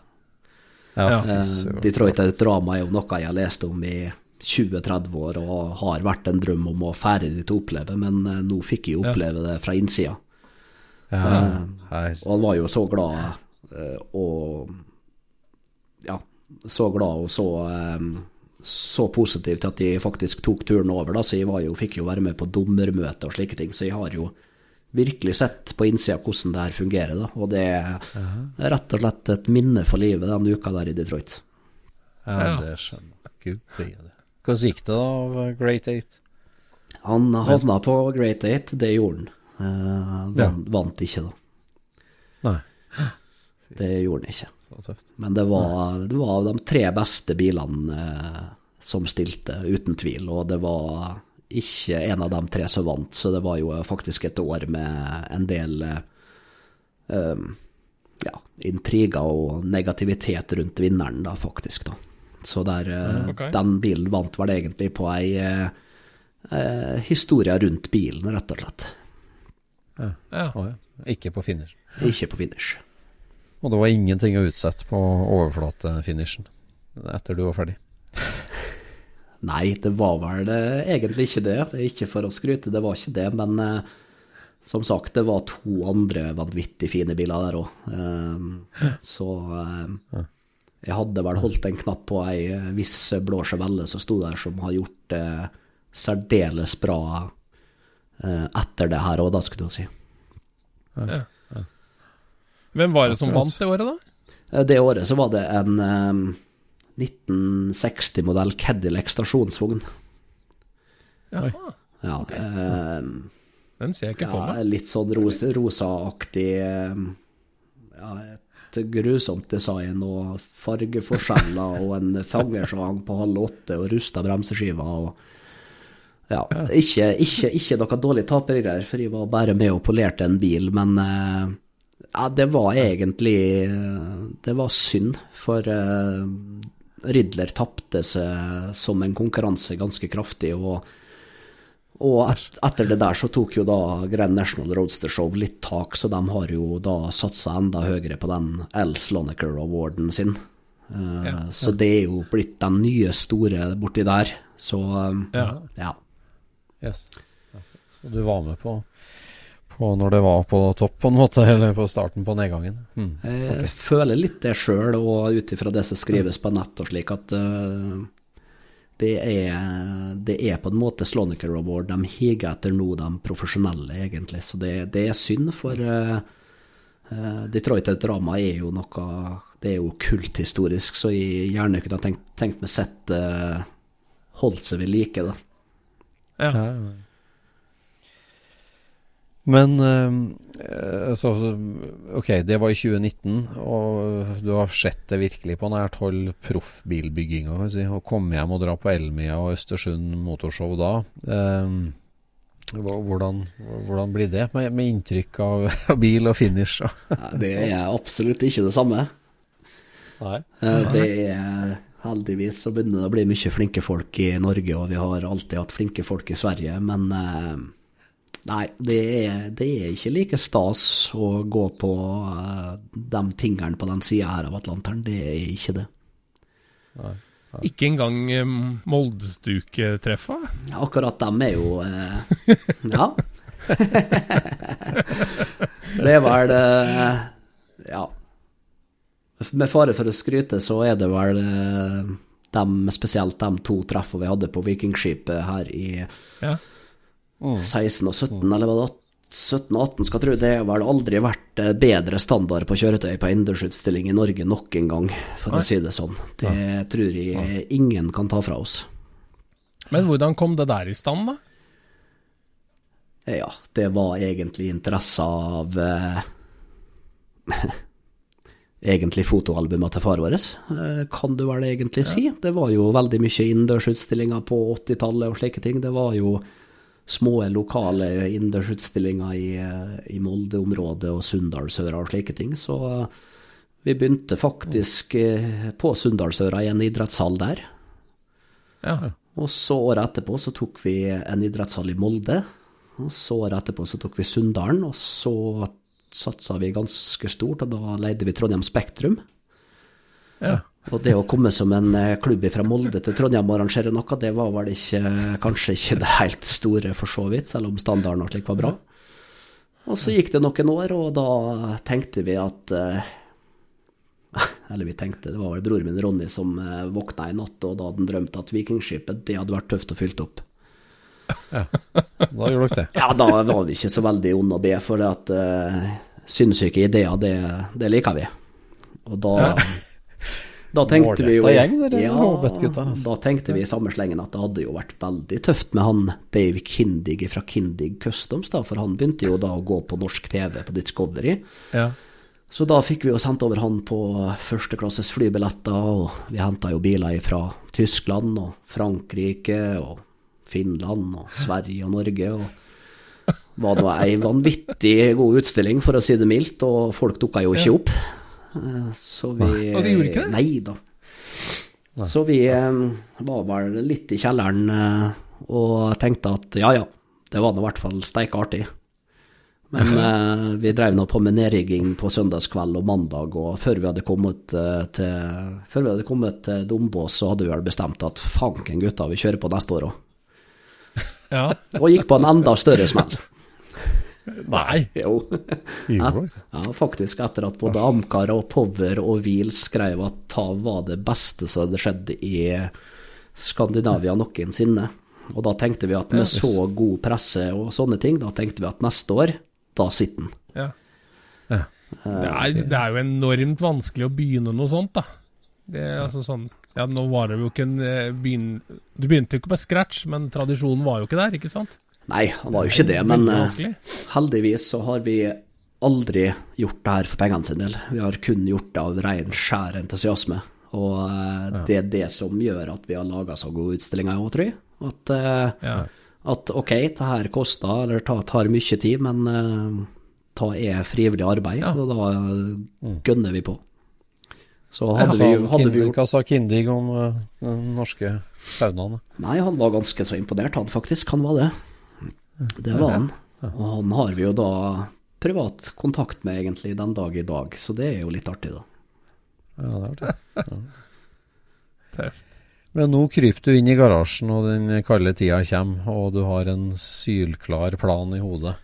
Ja, eh, Detroit er et drama er jo noe jeg har lest om i 20-30 år og har vært en drøm om å ferdig til å oppleve, men eh, nå fikk jeg oppleve det fra innsida. Ja, eh, og han var jo så glad eh, og ja, så glad og så eh, så positiv til at de faktisk tok turen over. Da. Så jeg jo, fikk jo være med på dommermøte og slike ting. Så jeg har jo virkelig sett på innsida hvordan det her fungerer. Da. Og det er rett og slett et minne for livet den uka der i Detroit. Ja, det skjønner jeg. Gud bedre. Hvordan gikk det da av Great Eight? Han havna på Great Eight, det gjorde han. Han ja. Vant ikke, da. Nei. Det gjorde han ikke. Men det var, det var, de tre beste bilene eh, som stilte, uten tvil. Og det var ikke en av de tre som vant, så det var jo faktisk et år med en del um, ja, intriger og negativitet rundt vinneren, da, faktisk. da. Så der, okay. den bilen vant vel egentlig på ei eh, eh, historie rundt bilen, rett og slett. Ja. Ja. Ikke på finish. Ikke på finish. Og det var ingenting å utsette på overflatefinishen etter du var ferdig. *laughs* Nei, det var vel det, egentlig ikke det. Det er ikke for å skryte, det var ikke det. Men eh, som sagt, det var to andre vanvittig fine biler der òg. så eh, jeg hadde vel holdt en knapp på ei eh, viss blå Chevelle som sto der, som har gjort det særdeles bra eh, etter det her òg, da, skulle du si. Ja. Hvem var det som vant det året, da? Eh, Det året så var det en um, 1960-modell Cadillac stasjonsvogn. Jaha. Ja, eh, Den ser jeg ikke for meg. litt sånn ros rosaaktig eh, Ja, et grusomt design og fargeforskjeller og en fanger på halv åtte og rusta bremseskiver og ja, ikke, ikke, ikke noe dårlig tapergreier, for jeg var bare med og polerte en bil, men eh, ja, det var egentlig eh, Det var synd, for uh, Ridler tapte seg som en konkurranse ganske kraftig, og og et, etter det der så tok jo da Grand National Roadster Show litt tak, så de har jo da satsa enda høyere på den L. Slonaker Awarden sin. Eh, Så det er jo blitt den nye store borti der. Så eh, Ja. ja. Yes. Så du var med på, på når det var på topp, på en måte, eller på starten på nedgangen? Mm. Jeg føler litt det sjøl, og ut ifra det som skrives på nett og slik, at uh, det er, det er på en måte Slonaker Award de higer etter nå, de profesjonelle, egentlig. Så det, det er synd, for uh, Detroit Drama er jo noe Det er jo kulthistorisk, så jeg gjerne kunne tenkt, tenkt meg sett uh, holdt seg ved like, da. Ja. Men eh, så, Ok, det var i 2019, og du har sett det virkelig på nært hold, proffbilbygginga. og komme hjem og dra på Elmia og Østersund Motorshow da. Eh, hvordan, hvordan blir det, med, med inntrykk av, av bil og finish? *laughs* Ja, Det er absolutt ikke det samme. Nei. Eh, Det er heldigvis så begynner det å bli mye flinke folk i Norge, og vi har alltid hatt flinke folk i Sverige, men eh, nei, det er, det er ikke like stas å gå på uh, de tingene på den sida her av Atlanteren. Det er ikke det. Ikke engang um, Moldestuketreffa? Akkurat dem er jo uh, *laughs* Ja. *laughs* det er vel uh, Ja. Med fare for å skryte, så er det vel uh, dem, spesielt de to treffene vi hadde på Vikingskipet her i Ja. 16 og 17, eller var det 17 og 18, skal jeg tro. Det har vel aldri vært eh, bedre standard på kjøretøy på innendørsutstilling i Norge nok en gang, for å si det sånn. Det tror jeg ingen kan ta fra oss. Men hvordan kom det der i stand, da? Ja, det var egentlig interesse av eh, *laughs* Egentlig fotoalbumet til far vår, eh, kan du vel egentlig si. Det var jo veldig mye innendørsutstillinger på 80-tallet og slike ting. Det var jo små lokale innendørsutstillinger i, eh, i Molde-området og Sunndalsøra og slike ting. Så eh, vi begynte faktisk eh, på Sunndalsøra i en idrettshall der. Ja. Og så året etterpå så tok vi en idrettshall i Molde. Og så året etterpå så tok vi Sunndalen, og så satsa vi ganske stort, og da leide vi Trondheim Spektrum. Ja. Og det å komme som en eh, klubb fra Molde til Trondheim og arrangere noe, det var vel ikke, kanskje ikke det helt store for så vidt, selv om standarden og slik var bra. Og så gikk det noen år, og da tenkte vi at eh, *laughs* Eller vi tenkte, det var vel broren min Ronny som eh, våkna i natt, og da hadde han drømt at Vikingskipet, det hadde vært tøft å fylle opp. Da gjorde dere det. Ja, da var vi ikke så veldig av det, for at uh, sinnssyke ideer, det, det liker vi. Og da, da tenkte vi jo gjeng, dere ja, altså. Da tenkte vi i samme slengen at det hadde jo vært veldig tøft med han Dave Kindig fra Kindig Customs, da, for han begynte jo da å gå på norsk TV på Discovery. ja. Så da fikk vi jo sendt over han på førsteklasses flybilletter, og vi henta jo biler fra Tyskland og Frankrike og Finland og Sverige og Norge. Og var nå ei vanvittig god utstilling, for å si det mildt, og folk dukka jo ikke opp. Eh, Så vi Og de gjorde ikke det? Nei da. Så vi eh, var vel litt i kjelleren eh, og tenkte at ja ja, det var nå i hvert fall steike artig. Men eh, vi drev nå på med nedrigging på søndagskveld og mandag, og før vi hadde kommet eh, til Før vi hadde kommet til Dombås, så hadde vi vel bestemt at fanken gutta, vi kjører på neste år òg. Ja. Og gikk på en enda større smell. Nei. *laughs* Jo. Ja, ja, faktisk. Etter at både Amcar og Power og Wheel skrev at Tav var det beste som hadde skjedd i Skandinavia noensinne. Og da tenkte vi at med så god presse og sånne ting, da tenkte vi at neste år, da sitter den. Ja. Det, er, det er jo enormt vanskelig å begynne noe sånt, da. Det er altså sånn Ja, nå var det jo ikke en eh, begyn... Du begynte jo ikke på scratch, men tradisjonen var jo ikke der, ikke sant? Nei, han var jo ikke det, men eh, heldigvis så har vi aldri gjort det her for pengene sin del. Vi har kun gjort det av ren skjær entusiasme. Og eh, det er det som gjør at vi har laga så gode utstillinger òg, tror jeg. At, eh, Ja. at ok, det her koster, eller tar, tar mye tid, men det ta er frivillig arbeid, Ja. og da gønner vi på. Så hadde sa, vi, hadde vi gjort hva sa Kindig om den norske faunaen? Nei, han var ganske så imponert, han faktisk. Han var det. Det var han. Og han har vi jo da privat kontakt med egentlig den dag i dag, så det er jo litt artig, da. Ja, det er artig. *laughs* Tøft. Men nå kryper du inn i garasjen, og den kalde tida kommer, og du har en sylklar plan i hodet.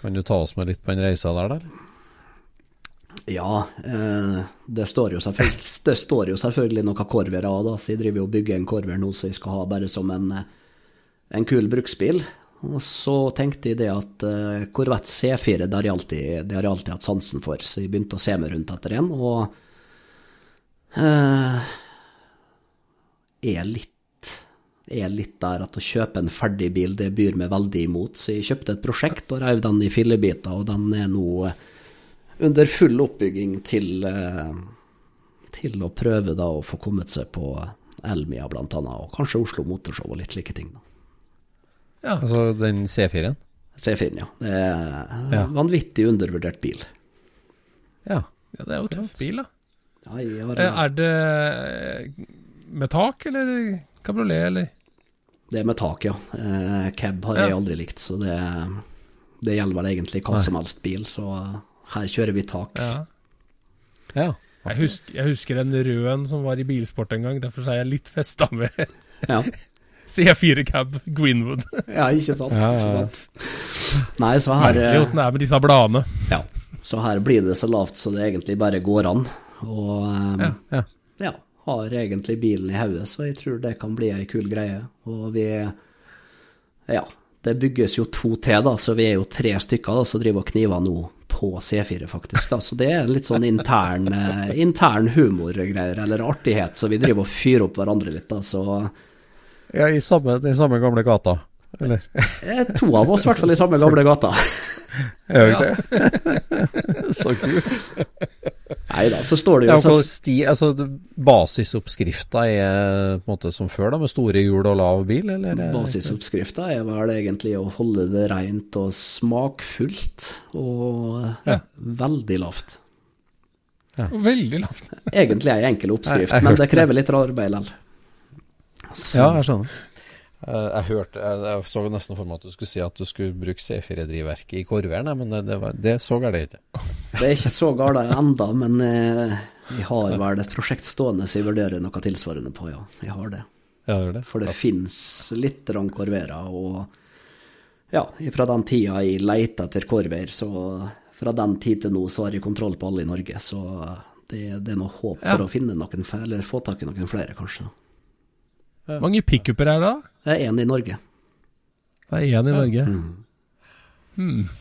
Kan du ta oss med litt på den reisa der, eller? Ja, eh, det, står jo selvfølgelig, *laughs* det står jo selvfølgelig noen korvere av, da, så jeg driver jo og bygger en korver nå som jeg skal ha bare som en, eh, en kul bruksbil. Og så tenkte jeg det at eh, Corvette C4 det har, jeg alltid, alltid hatt sansen for, så jeg begynte å se meg rundt etter en, og eh, er litt er litt der at å kjøpe en ferdig bil, det byr meg veldig imot. Så jeg kjøpte et prosjekt og reiv den i fillebiter, og den er nå eh, under full oppbygging til, eh, til å prøve da å få kommet seg på Elmia annet, og kanskje Oslo Motorshow og litt like ting. da. Ja. Altså den C4-en? C4, ja. Det er en Ja. vanvittig undervurdert bil. Ja. ja, det er jo tøff bil, da. Ja, har, Eh, Er det med tak, eller kabriolet, eller? Det er med tak, ja. Eh, cab har jeg aldri likt, så det, det gjelder vel egentlig hva Nei. som helst bil, så her kjører vi tak. Ja. ja. Jeg husker, jeg husker en rød en som var i bilsport en gang, derfor er jeg litt festa med Ja, *laughs* C4 Cab Greenwood. *laughs* ja ikke sant? Ja, ja, Ikke sant? Nei, så her, Merkelig eh, åssen det er med disse bladene. ja, så her blir det så lavt så det egentlig bare går an. Og um, Ja. Ja. ja, har egentlig bilen i hodet, så jeg tror det kan bli ei kul greie. Og vi Ja, det bygges jo to til, da, så vi er jo tre stykker da, som driver og kniver nå på C4, faktisk. da, Så det er litt sånn intern, eh, intern humorgreier, eller artighet, så vi driver og fyrer opp hverandre litt, da. Så ja i samme, den samme gamle gata, eller? eh, to av oss i hvert fall i samme gamle gata. *laughs* Er det ikke *laughs* det? Så kult. Nei da, så står det jo hva så, sti, altså, basisoppskrifta er på en måte som før, da, med store hjul og lav bil, eller? Basisoppskrifta er vel egentlig å holde det rent og smakfullt, og Ja. veldig lavt. Veldig lavt. Egentlig ei enkel oppskrift, Jeg- jeg men det krever litt arbeid likevel. Så- Ja, jeg skjønner. Eh, Jeg hørte, jeg, jeg så nesten for meg at du skulle si at du skulle bruke C4-drivverket i Korveren, men det, det, var, det så galt ikke. *laughs* Det er ikke så galt enda, men eh, jeg har vel et prosjekt stående så jeg vurderer noe tilsvarende på, ja. Jeg har det. Ja, det det. For det finnes litt grann korverer, og ja, fra den tida jeg leita etter korver, så fra den tid til nå så har jeg kontroll på alle i Norge, så det, det er noe håp for Ja. å finne noen, eller få tak i noen flere, kanskje. Hvor mange pickuper er det da? Det er én i Norge. Det er én i Norge. *laughs*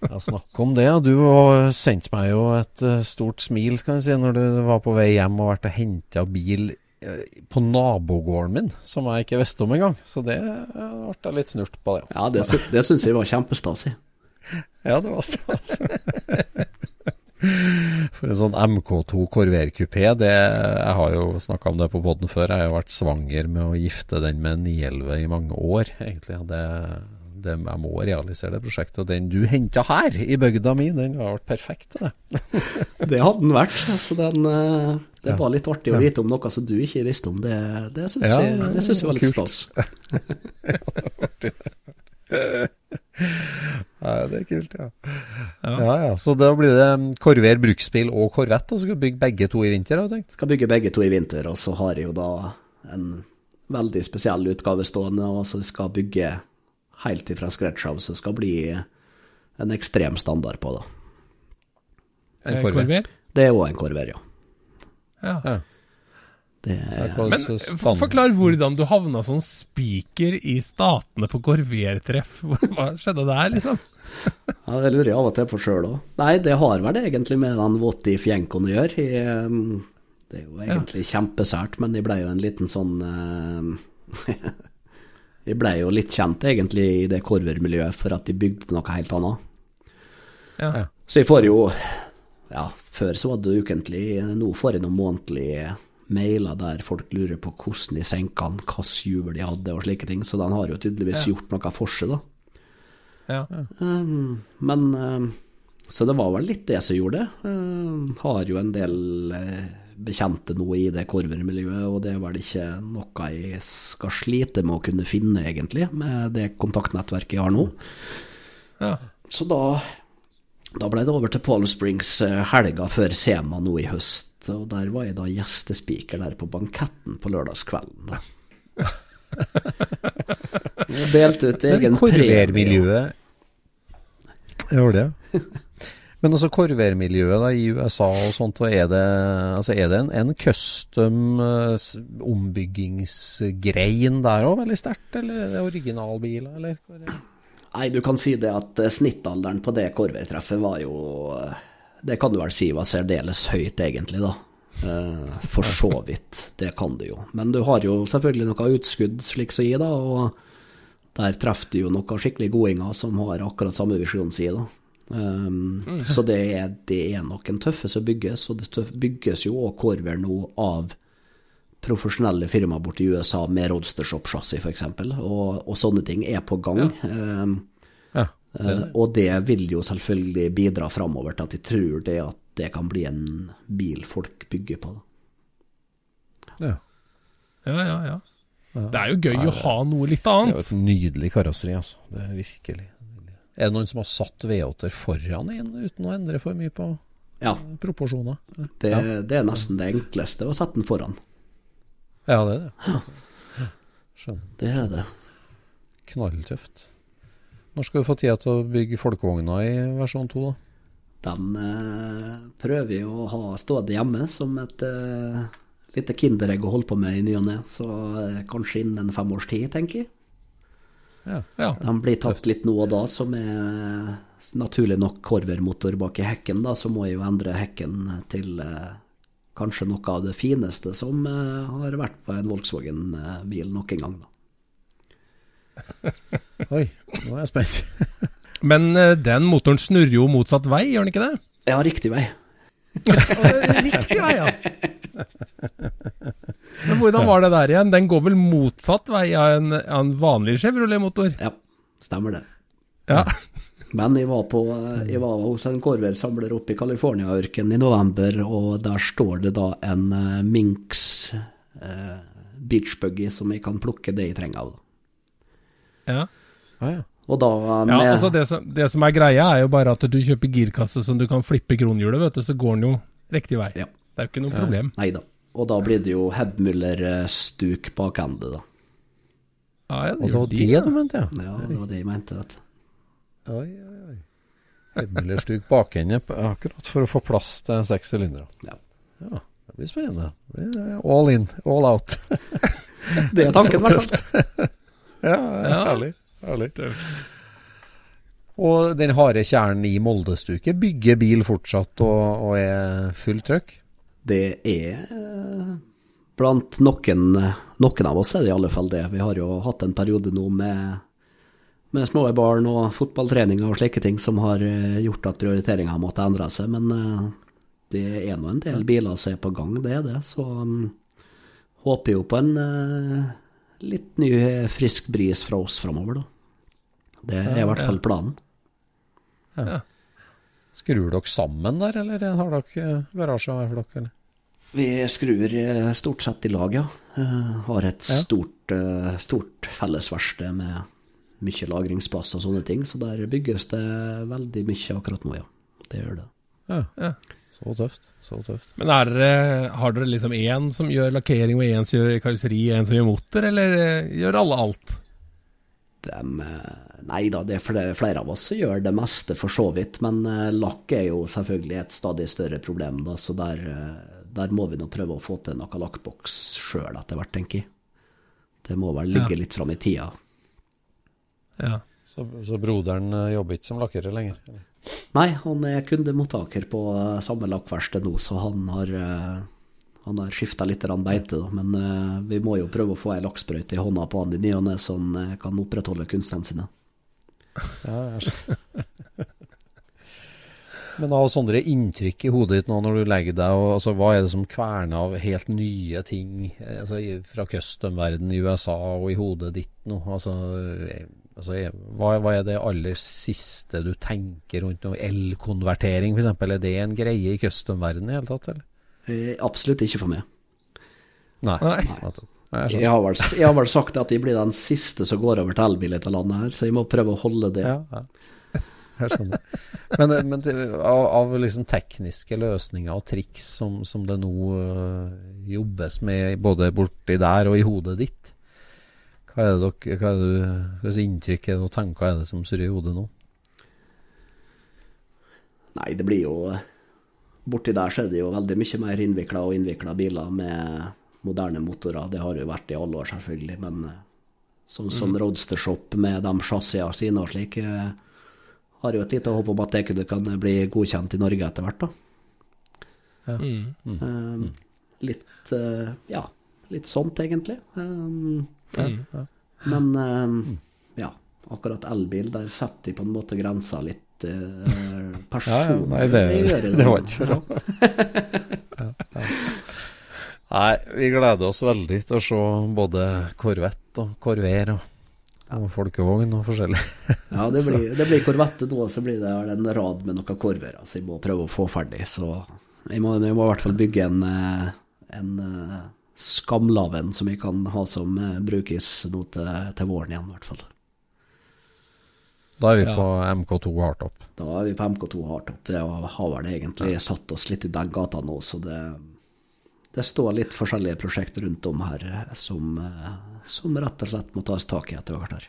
Ja, snakk om det. Du har sendt meg jo et eh, stort smil skal jeg si, når du var på vei hjem og vært og henta bil eh, på nabogården min, som jeg ikke visste om engang. Så det eh, ble jeg litt snurt på. det. Ja, det, sy det syns jeg var kjempestasig. *laughs* Ja, det var stas. *laughs* For en sånn MK2 Corvair-kupé, det Jeg har jo snakka om det på poden før. Jeg har jo vært svanger med å gifte den med en 911 i mange år, egentlig. Det, det, jeg må realisere det prosjektet. Og den du henta her, i bygda mi, den har vært perfekt. Det, *laughs* det hadde den vært. Altså den, eh, det var litt artig å vite om noe som du ikke visste om. Det, det syns Ja, jeg, jeg var litt stas. *laughs* *laughs* ja, det er kult, ja. Ja. ja. Så da blir det um, Corvair bruksbil og Corvette, og så skal du bygge begge to i vinter, har du tenkt? Skal bygge begge to i vinter, og så har jeg jo da en veldig spesiell utgave stående, og så skal bygge helt ifra scratch av, så det skal bli en ekstrem standard på det. En. Corvair? Det er òg en Corvair, ja. Ja. Ja. Det er, Men så forklar hvordan du havna som spiker i Statene på Corvair-treff. *laughs* Hva skjedde der, liksom? *laughs* ja, det lurer jeg av og til på sjøl òg. Nei, det har vel egentlig med den våte i fjenkoen å gjøre. Jeg, um, det er jo egentlig kjempesært, men jeg ble jo en liten sånn uh, *laughs* Jeg ble jo litt kjent egentlig i det Corvair-miljøet for at de bygde noe helt annet. Ja. Så jeg får jo Ja, før så var det ukentlig. Nå får jeg noen månedlige mailer der folk lurer på hvordan de senka han, hvilket juvel de hadde og slike ting. Så den har jo tydeligvis Ja. gjort noe for seg, da. Ja. Um, men um, Så det var vel litt det som gjorde det. Um, har jo en del bekjente nå i det korvermiljøet, og det er vel ikke noe jeg skal slite med å kunne finne, egentlig, med det kontaktnettverket jeg har nå. Ja. Så da, da ble det over til Palm Springs helga før Sema nå i høst, og der var jeg da gjestespiker der på banketten på lørdagskvelden. da. *laughs* Jeg delte ut egen Men Jeg det. Men altså Corvair-miljøet da, i USA og sånt, og er det, altså er det en, en custom eh, ombyggingsgrein der òg, veldig sterkt? Eller er det originalbiler, eller? er? Nei, du kan si det at eh, snittalderen på det Corvair-treffet var jo eh, Det kan du vel si var særdeles høyt, egentlig, da. Eh, For så vidt. Det kan du jo. Men du har jo selvfølgelig noe utskudd, slik som gi da. Og der treffer du jo noen skikkelig godinger som har akkurat samme visjon som da. Um, Så det er, det er nok en tøffe som bygges, og det bygges jo òg Corver nå av profesjonelle firmaer borte i USA med Roadstershop-chassis f.eks., og, og sånne ting er på gang. Um, Eh, og det vil jo selvfølgelig bidra framover til at de tror det at det kan bli en bil folk bygger på. Da. ja. Ja, ja, ja. Det er jo gøy å ha noe litt annet. Det er jo et nydelig karosseri, altså. Det er virkelig. Er det noen som har satt V8-er foran igjen uten å endre for mye på Ja, proporsjoner? det, Ja. det er nesten det enkleste å sette den foran. Ja, det er det. Skjønner. Det er det. Knalltøft. Når skal du få tida til å bygge folkevogna i versjon 2, da? Den eh, prøver jeg å ha stående hjemme som et eh, lite kinderegg å holde på med i ny og ne. Så eh, kanskje innen en fem års tid, tenker jeg. Ja. Den blir tatt litt nå og da, som er naturlig nok Corvair-motor bak i hekken. Da, så må jeg jo endre hekken til eh, kanskje noe av det fineste som eh, har vært på en Volkswagen-bil noen gang. Da. Oi, nå er jeg spent. *laughs* Men eh, den motoren snurrer jo motsatt vei, gjør den ikke det? Ja, riktig vei. *laughs* Riktig vei, ja. Men hvordan var det der igjen? Den går vel motsatt vei av en, av en vanlig Chevrolet-motor? Ja, stemmer det. Ja. *laughs* Men jeg var, på, jeg var hos en Corvair-samler oppe i California-ørkenen i november, og der står det da en eh, Minx eh, beachbuggy som jeg kan plukke det jeg trenger av. ja. Ah, ja. Og da Ja, altså det som, det som er greia, er jo bare at du kjøper girkasse som du kan flippe kronhjulet, vet du, så går den jo riktig vei. Ja. Det er jo ikke noe problem. Nei da. Og da blir det jo Hebmuller-stuk bakende, da. Ja, ja, Og det var de, det du mente, ja? Ja, det var det jeg mente, vet du. Oi, oi, oi. Hedmüllerstuk bakende akkurat for å få plass til seks sylindere. Ja. ja. Det blir spennende. Det blir all in, all out. *laughs* Det er tanken, i hvert fall. Ja, ja, herlig. herlig. Og den harde kjernen i Moldestuket bygger bil fortsatt og, og er fullt trøkk? Det er Blant noen, noen av oss er det i alle fall det. Vi har jo hatt en periode nå med, med små barn og fotballtreninger og slike ting som har eh, gjort at prioriteringa måtte endre seg. Men eh, det er nå en del biler som er på gang, det er det. Så um, håper jo på en eh, litt ny, frisk bris fra oss framover, da. Det er i hvert fall planen. Skrur dere sammen der, eller har dere eh, garasje hver for dere? Eller? Vi skrur eh, stort sett i lag, ja. Eh, Har et Ja. stort, eh, stort fellesverksted med mye lagringsplass og sånne ting, så der bygges det veldig mye akkurat nå, ja. Det gjør det. Ja. Ja. Så tøft. Så tøft. Men er dere, har dere liksom én som gjør lakkering, og én som gjør karosseri, og én som gjør motor, eller eh, gjør alle alt? Dem, eh, nei da, det er flere, flere av oss som gjør det meste for så vidt, men eh, lakk er jo selvfølgelig et stadig større problem, da, så der, der må vi nå prøve å få til noe lakkboks sjøl etter hvert, tenker jeg. Det må vel ligge Ja. litt fram i tida. Ja. Så, så broderen jobber ikke som lakkerer lenger? eller? Nei, han er kundemottaker på eh, samme lakkverksted nå, så han har, eh, han har skifta litt beite, da. Men eh, vi må jo prøve å få ei lakksprøyte i hånda på han i ny og ne, så han kan opprettholde kunstene sine. Ja. *laughs* Men av sånne inntrykk i hodet ditt nå når du legger deg, og, altså, hva er det som kverner av helt nye ting altså, fra custom-verden i USA og i hodet ditt nå? Altså, altså, hva, hva er det aller siste du tenker rundt noe elkonvertering f.eks.? Er det en greie i custom-verden i hele tatt, eller? Eh, Absolutt ikke for meg. Nei. Nei. Nei, jeg har, vel, jeg har vel sagt at jeg blir den siste som går over til elbil i dette landet her, så jeg må prøve å holde det. Ja, ja. Jeg skjønner. Men, men til, av, av liksom tekniske løsninger og triks som, som det nå øh, jobbes med både borti der og i hodet ditt, hva er det dere, hva er det, du- hva slags inntrykk er det og tanker er det som surrer i hodet nå? Nei, det blir jo Borti der så er det jo veldig mye mer innvikla og innvikla biler med moderne motorer. Det har jo vært i alle år, selvfølgelig. Men eh, sånn som Roadstershop med de chassisene sine og slik, eh, har jo et lite håp om at det kunne kan bli godkjent i Norge etter hvert, da. Mm. Mm. litt eh, Ja, litt sånt, egentlig. Eh, Mm. Men um, ja, akkurat elbil, der setter de på en måte grensa litt. *laughs* Uh, person. nei, det- gjør jeg *laughs* det var ikke bra. *laughs* Nei, vi gleder oss veldig til å se både korvett og korver og, og folkevogn og forskjellig. Ja, det blir, det blir Corvette nå, så blir det en rad med noen korver. Så jeg må prøve å få ferdig. Så jeg må, jeg må i hvert fall bygge en, eh, en eh, skamlaven som jeg kan ha som eh, brukes nå til, til våren igjen, i hvert fall. Da er vi Ja. på MK2 hardtop. Da er vi på MK2 hardtop. Det har vel egentlig satt oss litt i den gata nå, så det, det står litt forskjellige prosjekter rundt om her eh, som, eh, som rett og slett må tas tak i etter hvert her.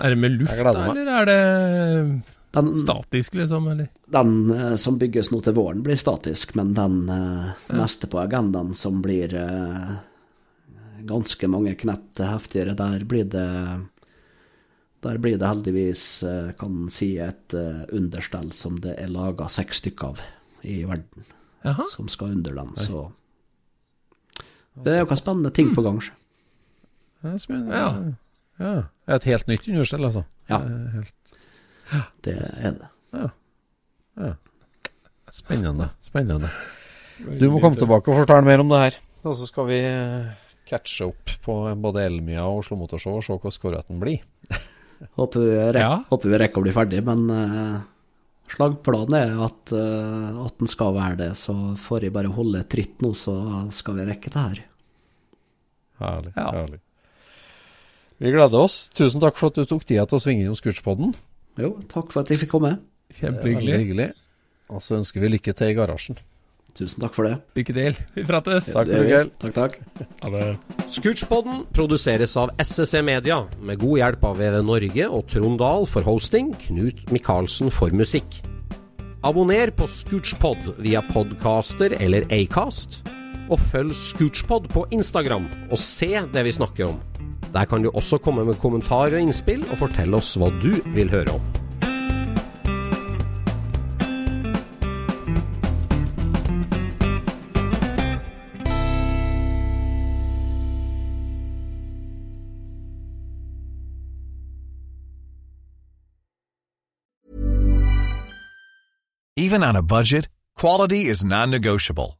Er det med luft, da, eller er det Den, statisk, liksom? Eller? den uh, som bygges nå til våren, blir statisk, men den eh, neste på agendaen som blir uh, ganske mange knett heftigere, der blir det der blir det heldigvis, kan si, et understell som det er laga seks stykker av i verden, Aha. som skal under den. Så det er jo noen spennende ting på gang. Ja. Ja. Ja. Et helt nytt understell, altså. Ja. Det er Det Ja. ja. spennende. Spennende. Du må komme tilbake og fortelle mer om det her. Og så skal vi eh, catche opp på både Elmia og Oslo Motorshow og se hvordan Corvetten blir. *laughs* Håper vi, rekker, Ja. håper vi rekker å bli ferdig, men uh, slagplanen er at, uh, at den skal være det. Så får jeg bare holde tritt nå, så skal vi rekke det her. Herlig. Ja. herlig. Vi gleder oss. Tusen takk for at du tok tida til å svinge innom Scootspodden. Jo, takk for at jeg fikk komme. Kjempehyggelig. hyggelig. Og så ønsker vi lykke til i garasjen. Tusen takk for det. Lykke til. Vi prates. Takk for kveld. Takk, takk. Ha det. Scootspodden produseres av SSC Media, med god hjelp av VV Norge og Trond Dahl for hosting, Knut Micaelsen for musikk. Abonner på Scootspod via podcaster eller Acast, og følg Scootspod på Instagram og se det vi snakker om. Der kan du også komme med kommentarer og innspill, og fortelle oss hva du vil høre om. Even on a budget, quality is non-negotiable.